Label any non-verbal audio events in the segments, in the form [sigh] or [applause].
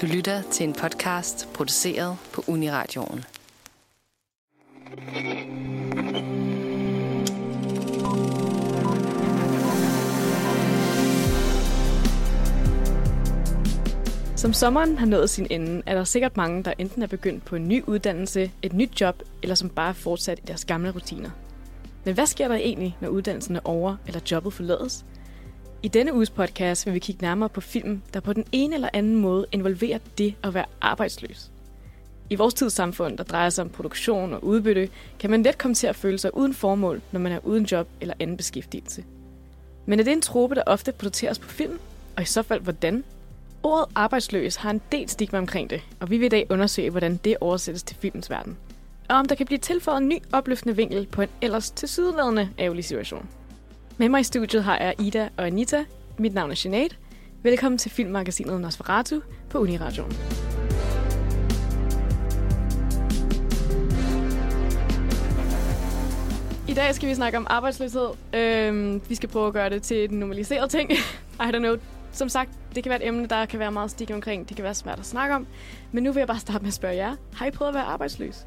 Du lytter til en podcast produceret på Uniradioen. Som sommeren har nået sin ende, er der sikkert mange, der enten er begyndt på en ny uddannelse, et nyt job, eller som bare er fortsat i deres gamle rutiner. Men hvad sker der egentlig, når uddannelsen er over, eller jobbet forlades? I denne uges podcast vil vi kigge nærmere på film, der på den ene eller anden måde involverer det at være arbejdsløs. I vores tids samfund, der drejer sig om produktion og udbytte, kan man let komme til at føle sig uden formål, når man er uden job eller anden beskæftigelse. Men er det en trope, der ofte produceres på film? Og i så fald, hvordan? Ordet arbejdsløs har en del stigma omkring det, og vi vil i dag undersøge, hvordan det oversættes til filmens verden. Og om der kan blive tilføjet en ny opløftende vinkel på en ellers tilsyneladende ærgerlig situation. Med mig i studiet har jeg Ida og Anita. Mit navn er Sinead. Velkommen til filmmagasinet Nosferatu på Uniradioen. I dag skal vi snakke om arbejdsløshed. Øhm, vi skal prøve at gøre det til en normaliseret ting. [laughs] I don't know. Som sagt, det kan være et emne, der kan være meget stigma omkring. Det kan være svært at snakke om. Men nu vil jeg bare starte med at spørge jer. Har I prøvet at være arbejdsløs?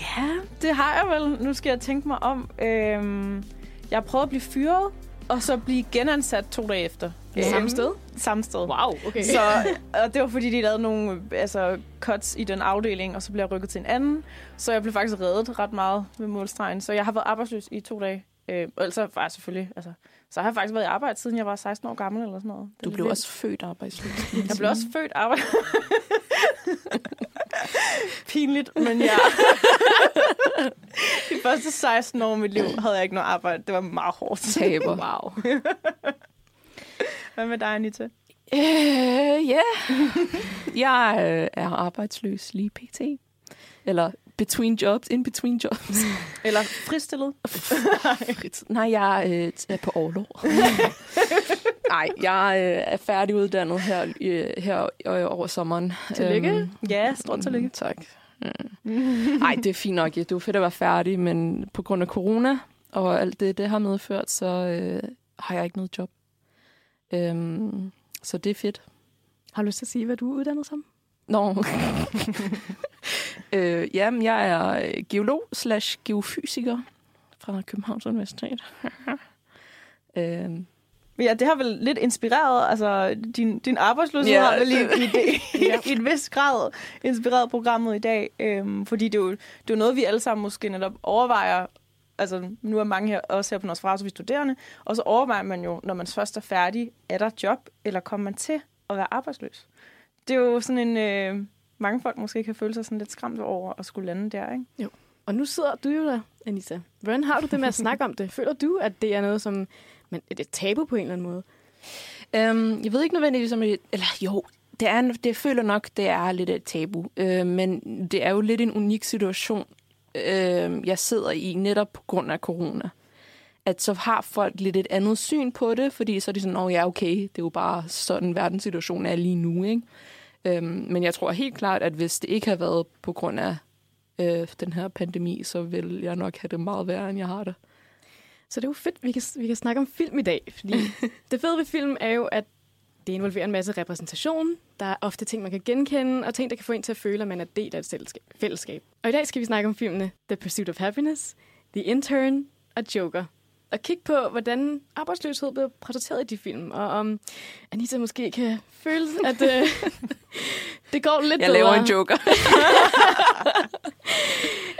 Ja, det har jeg vel. Nu skal jeg tænke mig om. Øhm, jeg prøvet at blive fyret, og så blive genansat to dage efter. Samme Øhm, sted? Samme sted. Wow, okay. Så, [laughs] og det var fordi, de lavede nogle altså, cuts i den afdeling, og så blev jeg rykket til en anden. Så jeg blev faktisk reddet ret meget ved målstregen. Så jeg har været arbejdsløs i to dage. Øh, og ellers var jeg selvfølgelig... Altså, så har jeg faktisk været i arbejde, siden jeg var 16 år gammel eller sådan noget. Det Du blev også født arbejdsløs. Jeg blev også født arbejde. [laughs] Pinligt, men ja. De første 16 år af mit liv havde jeg ikke noget arbejde. Det var meget hårdt. taber. wow. Hvad med dig, Anita? Øh, ja. Jeg øh, er arbejdsløs lige pt. Eller between jobs, in between jobs. Eller fristillet? Nej, jeg øh, er på overlov. [laughs] Nej, jeg øh, er færdiguddannet her, øh, her øh, over sommeren. Tillykke. Øhm, Ja, stort tillykke. Mm, [laughs] tak. Nej, det er fint nok. ja. Det er jo fedt at være færdig, men på grund af corona og alt det, det har medført, så øh, har jeg ikke noget job. Øhm, så det er fedt. Har du lyst til at sige, hvad du er uddannet som? Nå. [laughs] øh, jamen, jeg er øh, geolog slash geofysiker fra Københavns Universitet. [laughs] Men ja, det har vel lidt inspireret, altså din, din arbejdsløshed Ja, har vel i, i, det, [laughs] Ja. i en vis grad inspireret programmet i dag. Øhm, fordi det er, jo, det er jo noget, vi alle sammen måske netop overvejer. Altså, nu er mange her, også her på Nosferatu, vi er studerende. Og så overvejer man jo, når man først er færdig, er der job, eller kommer man til at være arbejdsløs? Det er jo sådan en... Øh, mange folk måske kan føle sig sådan lidt skræmt over at skulle lande der, ikke? Og nu sidder du jo der, Anita. Hvordan har du det med at snakke om det? Føler du, at det er noget, som men, er det et tabu på en eller anden måde? øhm, jeg ved ikke nødvendigvis om... det- Eller jo, det, er, en- det føler nok, det er lidt et tabu. Øh, men det er jo lidt en unik situation, øh, jeg sidder i netop på grund af corona. At så har folk lidt et andet syn på det, fordi så er de sådan, at ja, okay, det er jo bare sådan, verdenssituationen er lige nu, ikke? Øhm, men jeg tror helt klart, at hvis det ikke havde været på grund af øh, den her pandemi, så vil jeg nok have det meget værre, end jeg har det. Så det er jo fedt, vi kan, vi kan snakke om film i dag. Fordi [laughs] det fede ved film er jo, at det involverer en masse repræsentation. Der er ofte ting, man kan genkende, og ting, der kan få en til at føle, at man er del af et fællesskab. Og i dag skal vi snakke om filmene The Pursuit of Happiness, The Intern og Joker. Og kigge på, hvordan arbejdsløshed bliver portrætteret i de film. Og om Anita måske kan føle, at øh, [laughs] det går lidt Jeg bedre. laver en joker. [laughs]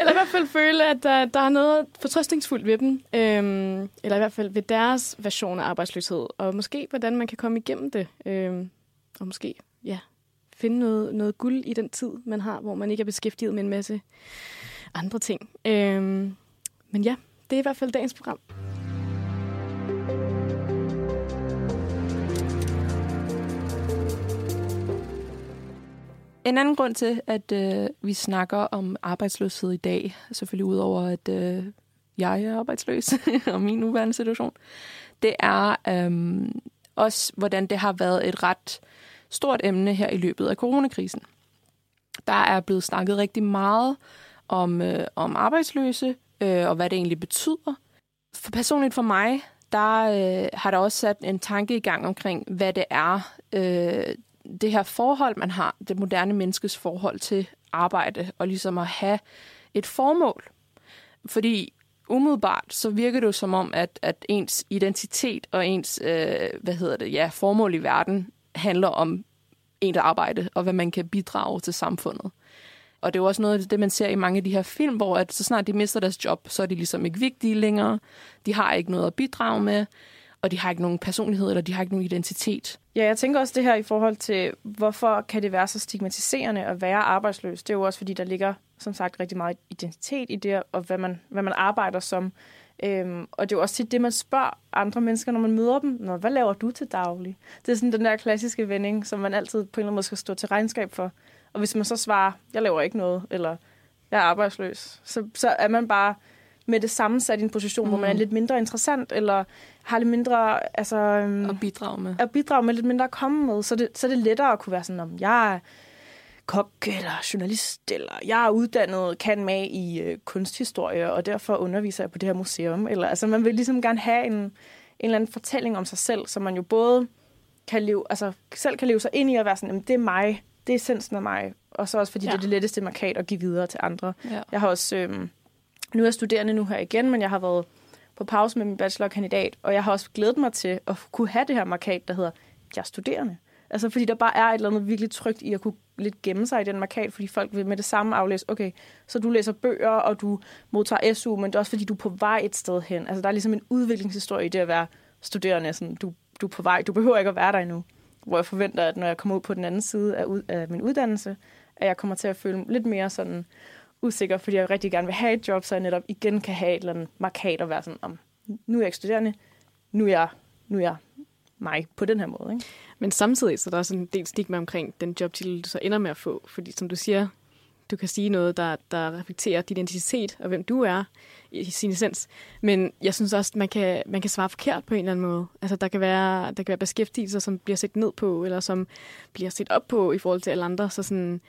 Eller i hvert fald føle, at der, der er noget fortrøstningsfuldt ved dem. Øhm, eller i hvert fald ved deres version af arbejdsløshed. Og måske, hvordan man kan komme igennem det. Øhm, og måske, ja, finde noget, noget guld i den tid, man har, hvor man ikke er beskæftiget med en masse andre ting. Øhm, men ja, det er i hvert fald dagens program. En anden grund til, at øh, vi snakker om arbejdsløshed i dag, selvfølgelig udover at øh, jeg er arbejdsløs [laughs] og min nuværende situation, det er øh, også, hvordan det har været et ret stort emne her i løbet af coronakrisen. Der er blevet snakket rigtig meget om, øh, om arbejdsløse, øh, og hvad det egentlig betyder. For personligt for mig, der øh, har der også sat en tanke i gang omkring, hvad det er, øh, det her forhold, man har, det moderne menneskes forhold til arbejde, og ligesom at have et formål. Fordi umiddelbart så virker det jo som om, at, at ens identitet og ens øh, hvad hedder det, ja, formål i verden handler om ens arbejde, og hvad man kan bidrage til samfundet. Og det er jo også noget af det, man ser i mange af de her film, hvor at så snart de mister deres job, så er de ligesom ikke vigtige længere. De har ikke noget at bidrage med, og de har ikke nogen personlighed, eller de har ikke nogen identitet. Ja, jeg tænker også det her i forhold til, hvorfor kan det være så stigmatiserende at være arbejdsløs? Det er jo også, fordi der ligger, som sagt, rigtig meget identitet i det, og hvad man, hvad man arbejder som. Øhm, og det er jo også tit det, man spørger andre mennesker, når man møder dem. Nå, hvad laver du til daglig? Det er sådan den der klassiske vending, som man altid på en eller anden måde skal stå til regnskab for. Og hvis man så svarer, jeg laver ikke noget, eller jeg er arbejdsløs, så, så er man bare med det samme sat i en position, mm. hvor man er lidt mindre interessant, eller har lidt mindre... Altså, um, at bidrage med. At bidrage med lidt mindre at komme med. Så det, så er det lettere at kunne være sådan, om jeg er kok eller journalist, eller jeg er uddannet, kan med i øh, kunsthistorie, og derfor underviser jeg på det her museum. Eller, altså, man vil ligesom gerne have en, en eller anden fortælling om sig selv, så man jo både kan leve, altså, selv kan leve sig ind i at være sådan, det er mig, det er essensen af mig. Og så også fordi ja. det er det letteste markat at give videre til andre. Ja. Jeg har også, øhm, nu er jeg studerende nu her igen, men jeg har været på pause med min bachelorkandidat, og jeg har også glædet mig til at kunne have det her markat, der hedder, jeg er studerende. Altså fordi der bare er et eller andet virkelig trygt i at kunne lidt gemme sig i den markat, fordi folk vil med det samme aflæse, okay, så du læser bøger, og du modtager SU, men det er også fordi, du er på vej et sted hen. Altså der er ligesom en udviklingshistorie i det at være studerende. Sådan, du, du er på vej, du behøver ikke at være der endnu hvor jeg forventer, at når jeg kommer ud på den anden side af, ud, af min uddannelse, at jeg kommer til at føle lidt mere sådan usikker, fordi jeg rigtig gerne vil have et job, så jeg netop igen kan have et eller andet markat og være sådan, om nu er jeg ikke studerende, nu er jeg, nu er jeg mig på den her måde. Ikke? Men samtidig så er der også en del stigma omkring den jobtitel, du så ender med at få. Fordi som du siger, du kan sige noget, der, der reflekterer din identitet og hvem du er i sin essens. Men jeg synes også, at man kan, man kan svare forkert på en eller anden måde. Altså, der kan være, der kan være beskæftigelser, som bliver set ned på, eller som bliver set op på i forhold til alle andre. Så sådan,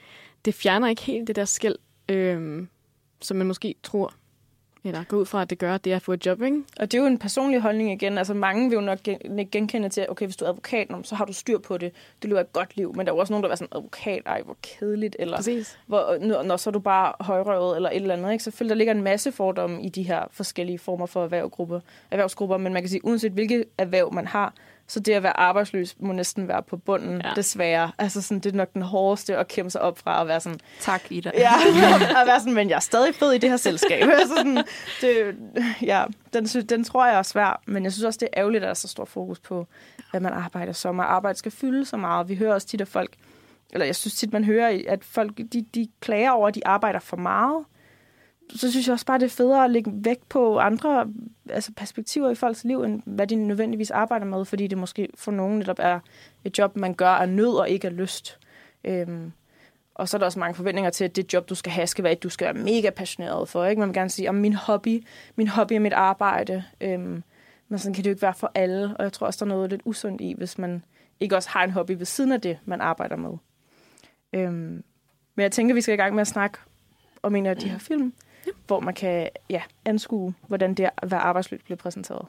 det fjerner ikke helt det der skæld, øh, som man måske tror eller gå ud fra, at det gør, det er at få et job, ikke? Og det er jo en personlig holdning igen. Altså mange vil jo nok genkende til, okay, hvis du er advokat, så har du styr på det. Du lever et godt liv. Men der er jo også nogen, der er sådan, advokat, ej, hvor kedeligt. Eller Præcis. Hvor, når, når så er du bare højrøvet eller et eller andet. Ikke? Selvfølgelig, der ligger en masse fordomme i de her forskellige former for erhvervsgrupper. erhvervsgrupper. Men man kan sige, uanset hvilket erhverv man har, så det at være arbejdsløs må næsten være på bunden, ja. desværre. Altså sådan, det er nok den hårdeste at kæmpe sig op fra at være sådan... Tak, Ida. Ja, [laughs] at være sådan, men jeg er stadig fed i det her selskab. [laughs] altså sådan, det, ja, den, den tror jeg er svær, men jeg synes også, det er ærgerligt, at der er så stor fokus på, hvad man arbejder som, og arbejde skal fylde så meget. Vi hører også tit, at folk, eller jeg synes tit, man hører, at folk de, de klager over, at de arbejder for meget, så synes jeg også bare, det er federe at lægge vægt på andre altså perspektiver i folks liv, end hvad de nødvendigvis arbejder med, fordi det måske for nogen netop er et job, man gør af nød og ikke af lyst. Øhm, og så er der også mange forventninger til, at det job, du skal have, skal være et, du skal være mega passioneret for. Ikke? Man vil gerne sige, om min hobby, min hobby er mit arbejde. Øhm, men sådan kan det jo ikke være for alle, og jeg tror også, der er noget lidt usundt i, hvis man ikke også har en hobby ved siden af det, man arbejder med. Øhm, men jeg tænker, vi skal i gang med at snakke om en af de her film ja. hvor man kan ja, anskue, hvordan det at være arbejdsløs bliver præsenteret.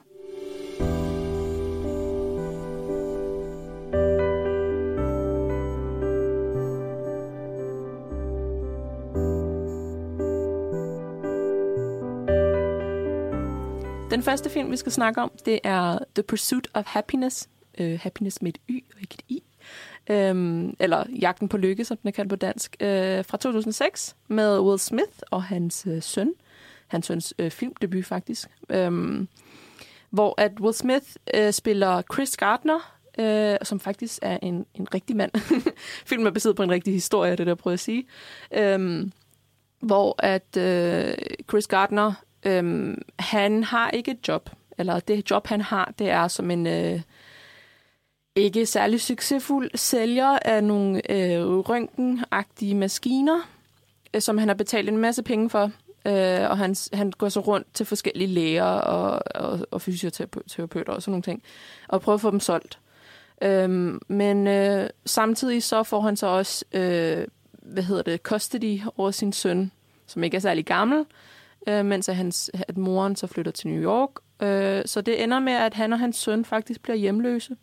Den første film, vi skal snakke om, det er The Pursuit of Happiness. Uh, happiness med et Y og ikke et I øhm, eller Jagten på Lykke, som den er kaldt på dansk, øh, fra 2006, med Will Smith og hans øh, søn. Hans søns øh, filmdebut, faktisk. Øhm, hvor at Will Smith øh, spiller Chris Gardner, øh, som faktisk er en, en rigtig mand. [laughs] Filmen er baseret på en rigtig historie, det der prøver at sige. Øhm, hvor at øh, Chris Gardner, øh, han har ikke et job. Eller det job, han har, det er som en... Øh, ikke særlig succesfuld sælger af nogle øh, røntgenagtige maskiner, øh, som han har betalt en masse penge for. Øh, og han, han går så rundt til forskellige læger og, og, og fysioterapeuter og sådan nogle ting, og prøver at få dem solgt. Øh, men øh, samtidig så får han så også, øh, hvad hedder det, custody over sin søn, som ikke er særlig gammel, øh, mens at, hans, at moren så flytter til New York. Øh, så det ender med, at han og hans søn faktisk bliver hjemløse.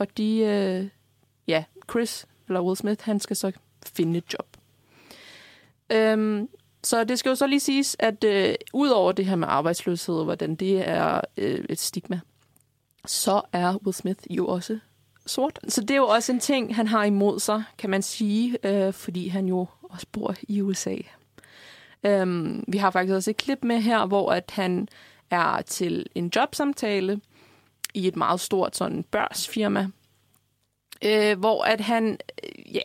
Og de, øh, ja, Chris, eller Will Smith, han skal så finde et job. Øhm, så det skal jo så lige siges, at øh, udover det her med arbejdsløshed, og hvordan det er øh, et stigma, så er Will Smith jo også sort. Så det er jo også en ting, han har imod sig, kan man sige, øh, fordi han jo også bor i USA. Øhm, vi har faktisk også et klip med her, hvor at han er til en jobsamtale i et meget stort sådan børsfirma, øh, hvor at han, øh, ja,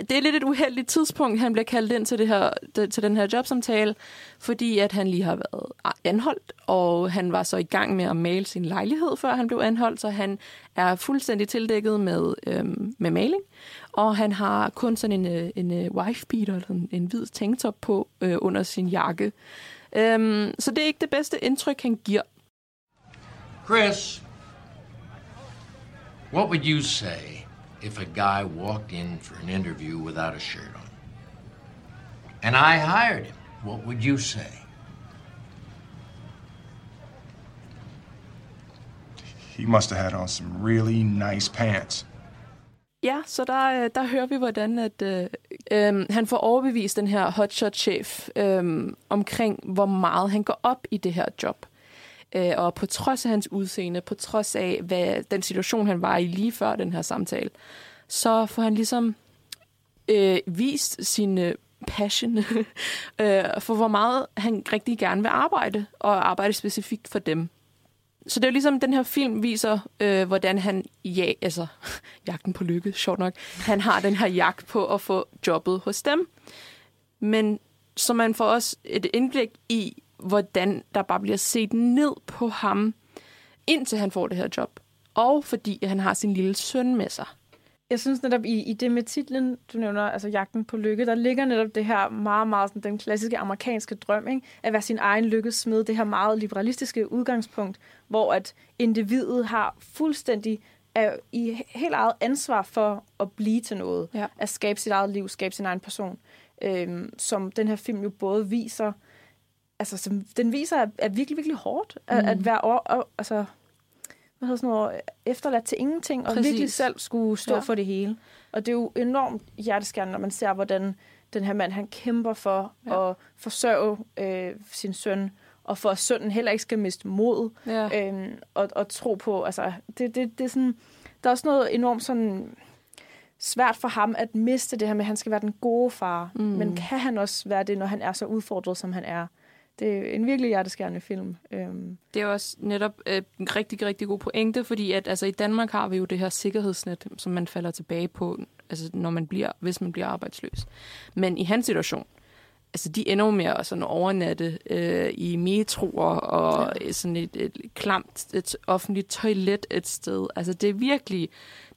det er lidt et uheldigt tidspunkt, han bliver kaldt ind til, det her, til den her jobsamtale, fordi at han lige har været anholdt, og han var så i gang med at male sin lejlighed, før han blev anholdt, så han er fuldstændig tildækket med, øhm, med maling, og han har kun sådan en, øh, en, øh, wife beater, eller en, en hvid tanktop på øh, under sin jakke. Øhm, så det er ikke det bedste indtryk, han giver. Chris, what would you say if a guy walked in for an interview without a shirt on? And I hired him. What would you say? He must have had on some really nice pants. Ja, så der, øh, der hører vi, hvordan at, øh, øh, han får overbevist den her hotshot-chef øh, omkring, hvor meget han går op i det her job. Øh, og på trods af hans udseende, på trods af hvad, den situation, han var i lige før den her samtale, så får han ligesom øh, vist sin øh, passion [laughs] øh, for, hvor meget han rigtig gerne vil arbejde, og arbejde specifikt for dem. Så det er jo ligesom, den her film viser, øh, hvordan han, ja, altså, [laughs] jagten på lykke, sjovt nok, han har den her jagt på at få jobbet hos dem. Men så man får også et indblik i, hvordan der bare bliver set ned på ham, indtil han får det her job. Og fordi han har sin lille søn med sig. Jeg synes netop i, i det med titlen, du nævner, altså Jagten på Lykke, der ligger netop det her meget, meget sådan, den klassiske amerikanske drøm, ikke? at være sin egen lykkesmed, det her meget liberalistiske udgangspunkt, hvor at individet har fuldstændig er i helt eget ansvar for at blive til noget, ja. at skabe sit eget liv, skabe sin egen person, øhm, som den her film jo både viser, altså som, den viser, at er virkelig, virkelig hårdt, mm. at, at være over, altså hvad hedder sådan noget, efterladt til ingenting, og Præcis. virkelig selv skulle stå ja. for det hele. Og det er jo enormt hjerteskærende, når man ser, hvordan den her mand, han kæmper for ja. at forsørge øh, sin søn, og for at sønnen heller ikke skal miste mod, ja. øhm, og, og tro på, altså, det, det, det er sådan, der er også noget enormt sådan svært for ham at miste det her med, at han skal være den gode far, mm. men kan han også være det, når han er så udfordret, som han er? Det er en virkelig hjerteskærende film. Øhm. Det er også netop øh, en rigtig, rigtig god pointe, fordi at, altså, i Danmark har vi jo det her sikkerhedsnet, som man falder tilbage på, altså, når man bliver, hvis man bliver arbejdsløs. Men i hans situation, altså, de ender jo med at sådan overnatte øh, i metroer og ja. sådan et, et klamt et offentligt toilet et sted. Altså, det er virkelig,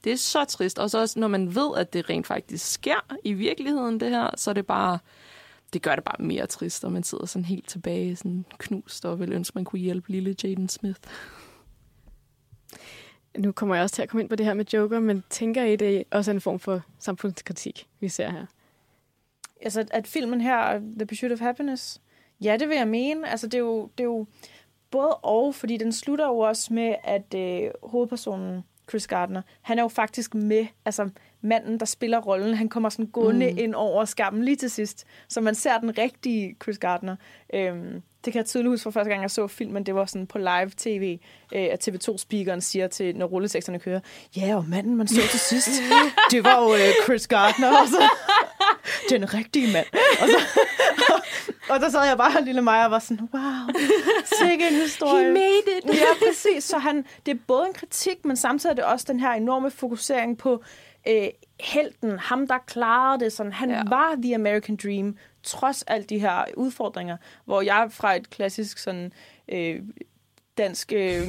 det er så trist. Og så også, når man ved, at det rent faktisk sker i virkeligheden, det her, så er det bare det gør det bare mere trist, og man sidder sådan helt tilbage, sådan knust, og vil ønske, man kunne hjælpe lille Jaden Smith. Nu kommer jeg også til at komme ind på det her med Joker, men tænker I, det også er en form for samfundskritik, vi ser her? Altså, at filmen her, The Pursuit of Happiness, ja, det vil jeg mene. Altså, det er jo, det er jo både og, fordi den slutter jo også med, at øh, hovedpersonen, Chris Gardner, han er jo faktisk med, altså manden, der spiller rollen, han kommer sådan gående mm. ind over skærmen lige til sidst, så man ser den rigtige Chris Gardner. Øhm, det kan jeg tydeligt huske fra første gang, jeg så filmen. Det var sådan på live tv, øh, at TV2-speakeren siger til, når rulleteksterne kører, ja, og manden, man så til sidst, [laughs] det var jo øh, Chris Gardner. Og så, den rigtige mand. Og, så, [laughs] og, der sad jeg bare, lille mig, og var sådan, wow, sikke en [laughs] historie. He made it. ja, præcis. Så han, det er både en kritik, men samtidig er det også den her enorme fokusering på øh, helten, ham der klarede det, sådan, han ja. var the American Dream, trods alt de her udfordringer, hvor jeg fra et klassisk sådan øh, dansk øh,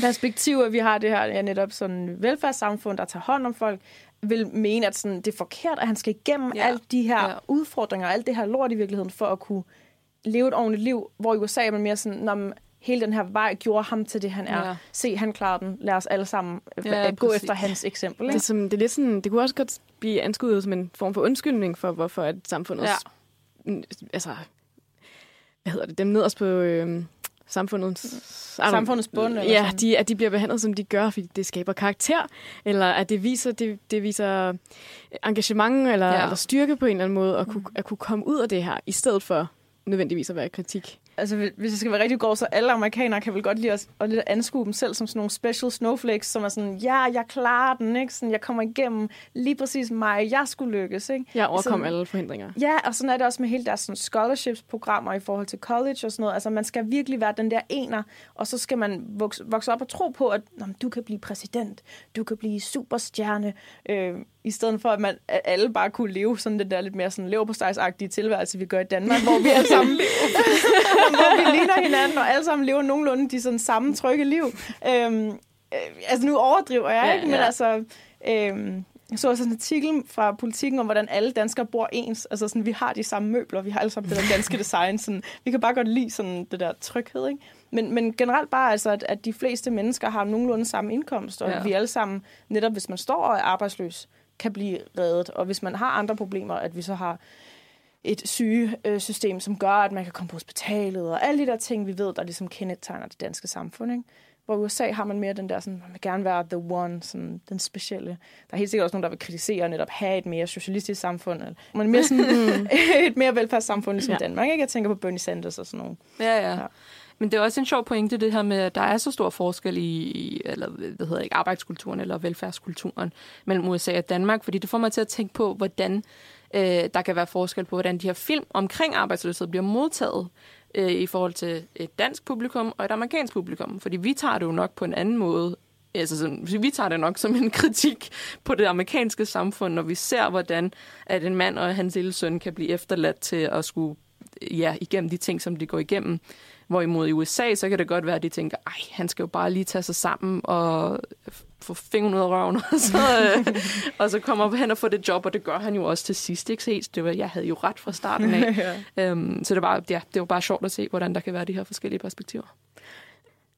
perspektiv, at vi har det her ja, netop sådan velfærdssamfund, der tager hånd om folk, vil mene, at sådan, det er forkert, at han skal igennem ja. alle de her ja. udfordringer, alt det her lort i virkeligheden, for at kunne leve et ordentligt liv, hvor i USA er man mere sådan, når hele den her vej gjorde ham til det, han er. Ja. Se, han klarer den. Lad os alle sammen øh, ja, gå præcis. efter hans eksempel. Ikke? Det, er som, det, er lidt sådan, det kunne også godt blive anskuet som en form for undskyldning for, hvorfor et samfund også... Ja. Altså, hvad hedder det? Dem nederst på... Øh, samfundets... Samfundets bund, eller Ja, sådan. de, at de bliver behandlet, som de gør, fordi det skaber karakter, eller at det viser, det, det viser engagement eller, Ja. eller styrke på en eller anden måde, at kunne, at kunne komme ud af det her, i stedet for nødvendigvis at være kritik. Altså, hvis- det skal være rigtig godt, så alle amerikanere kan vel godt lide at, at lidt anskue dem selv som sådan nogle special snowflakes, som er sådan, ja, jeg klarer den, ikke? Sådan, jeg kommer igennem lige præcis mig, jeg skulle lykkes, ikke? Jeg overkom Sådan- alle forhindringer. Ja, og sådan er det også med hele deres sådan, scholarships-programmer i forhold til college og sådan noget. Altså, man skal virkelig være den der ener, og så skal man vokse, vokse op og tro på, at du kan blive præsident, du kan blive superstjerne, øh, i stedet for, at, man, at alle bare kunne leve sådan den der lidt mere sådan leverpostejsagtige tilværelse, vi gør i Danmark, hvor vi alle sammen [laughs] [laughs] hvor vi ligner hinanden, og alle sammen lever nogenlunde de sådan samme trygge liv. Øhm, øh, altså, nu overdriver jeg, Ja, ikke? Men ja. altså... Øhm, jeg så også en artikel fra politikken om, hvordan alle danskere bor ens. Altså sådan, vi har de samme møbler, vi har alle sammen det der danske [laughs] design. Sådan, vi kan bare godt lide sådan det der tryghed, ikke? Men, men generelt bare altså, at, at de fleste mennesker har nogenlunde samme indkomst, og ja. vi alle sammen, netop hvis man står og er arbejdsløs, kan blive reddet. Og hvis man har andre problemer, at vi så har et sygesystem, som gør, at man kan komme på hospitalet, og alle de der ting, vi ved, der ligesom kendetegner det danske samfund. Ikke? Hvor i USA har man mere den der, sådan, man vil gerne være the one, sådan, den specielle. Der er helt sikkert også nogen, der vil kritisere og netop have et mere socialistisk samfund. Eller, man er mere sådan, [laughs] [laughs] et mere velfærdssamfund, ligesom Ja. Danmark. Ikke? Jeg tænker på Bernie Sanders og sådan noget. Ja, ja. Ja. Men det er også en sjov pointe, det her med, at der er så stor forskel i, eller hvad hedder ikke, arbejdskulturen eller velfærdskulturen mellem USA og Danmark, fordi det får mig til at tænke på, hvordan øh, der kan være forskel på, hvordan de her film omkring arbejdsløshed bliver modtaget øh, i forhold til et dansk publikum og et amerikansk publikum. Fordi vi tager det jo nok på en anden måde. Altså vi tager det nok som en [laughs] kritik på det amerikanske samfund, når vi ser, hvordan at en mand og hans lille søn kan blive efterladt til at skulle ja, igennem de ting, som de går igennem. Hvorimod i USA, så kan det godt være, at de tænker, ej, han skal jo bare lige tage sig sammen og få fingeren ud af røven, [laughs] og så, øh, og så kommer han og får det job, og det gør han jo også til sidst, ikke ses? Det var, jeg havde jo ret fra starten af. [laughs] øhm, så det var, ja, det var bare sjovt at se, hvordan der kan være de her forskellige perspektiver.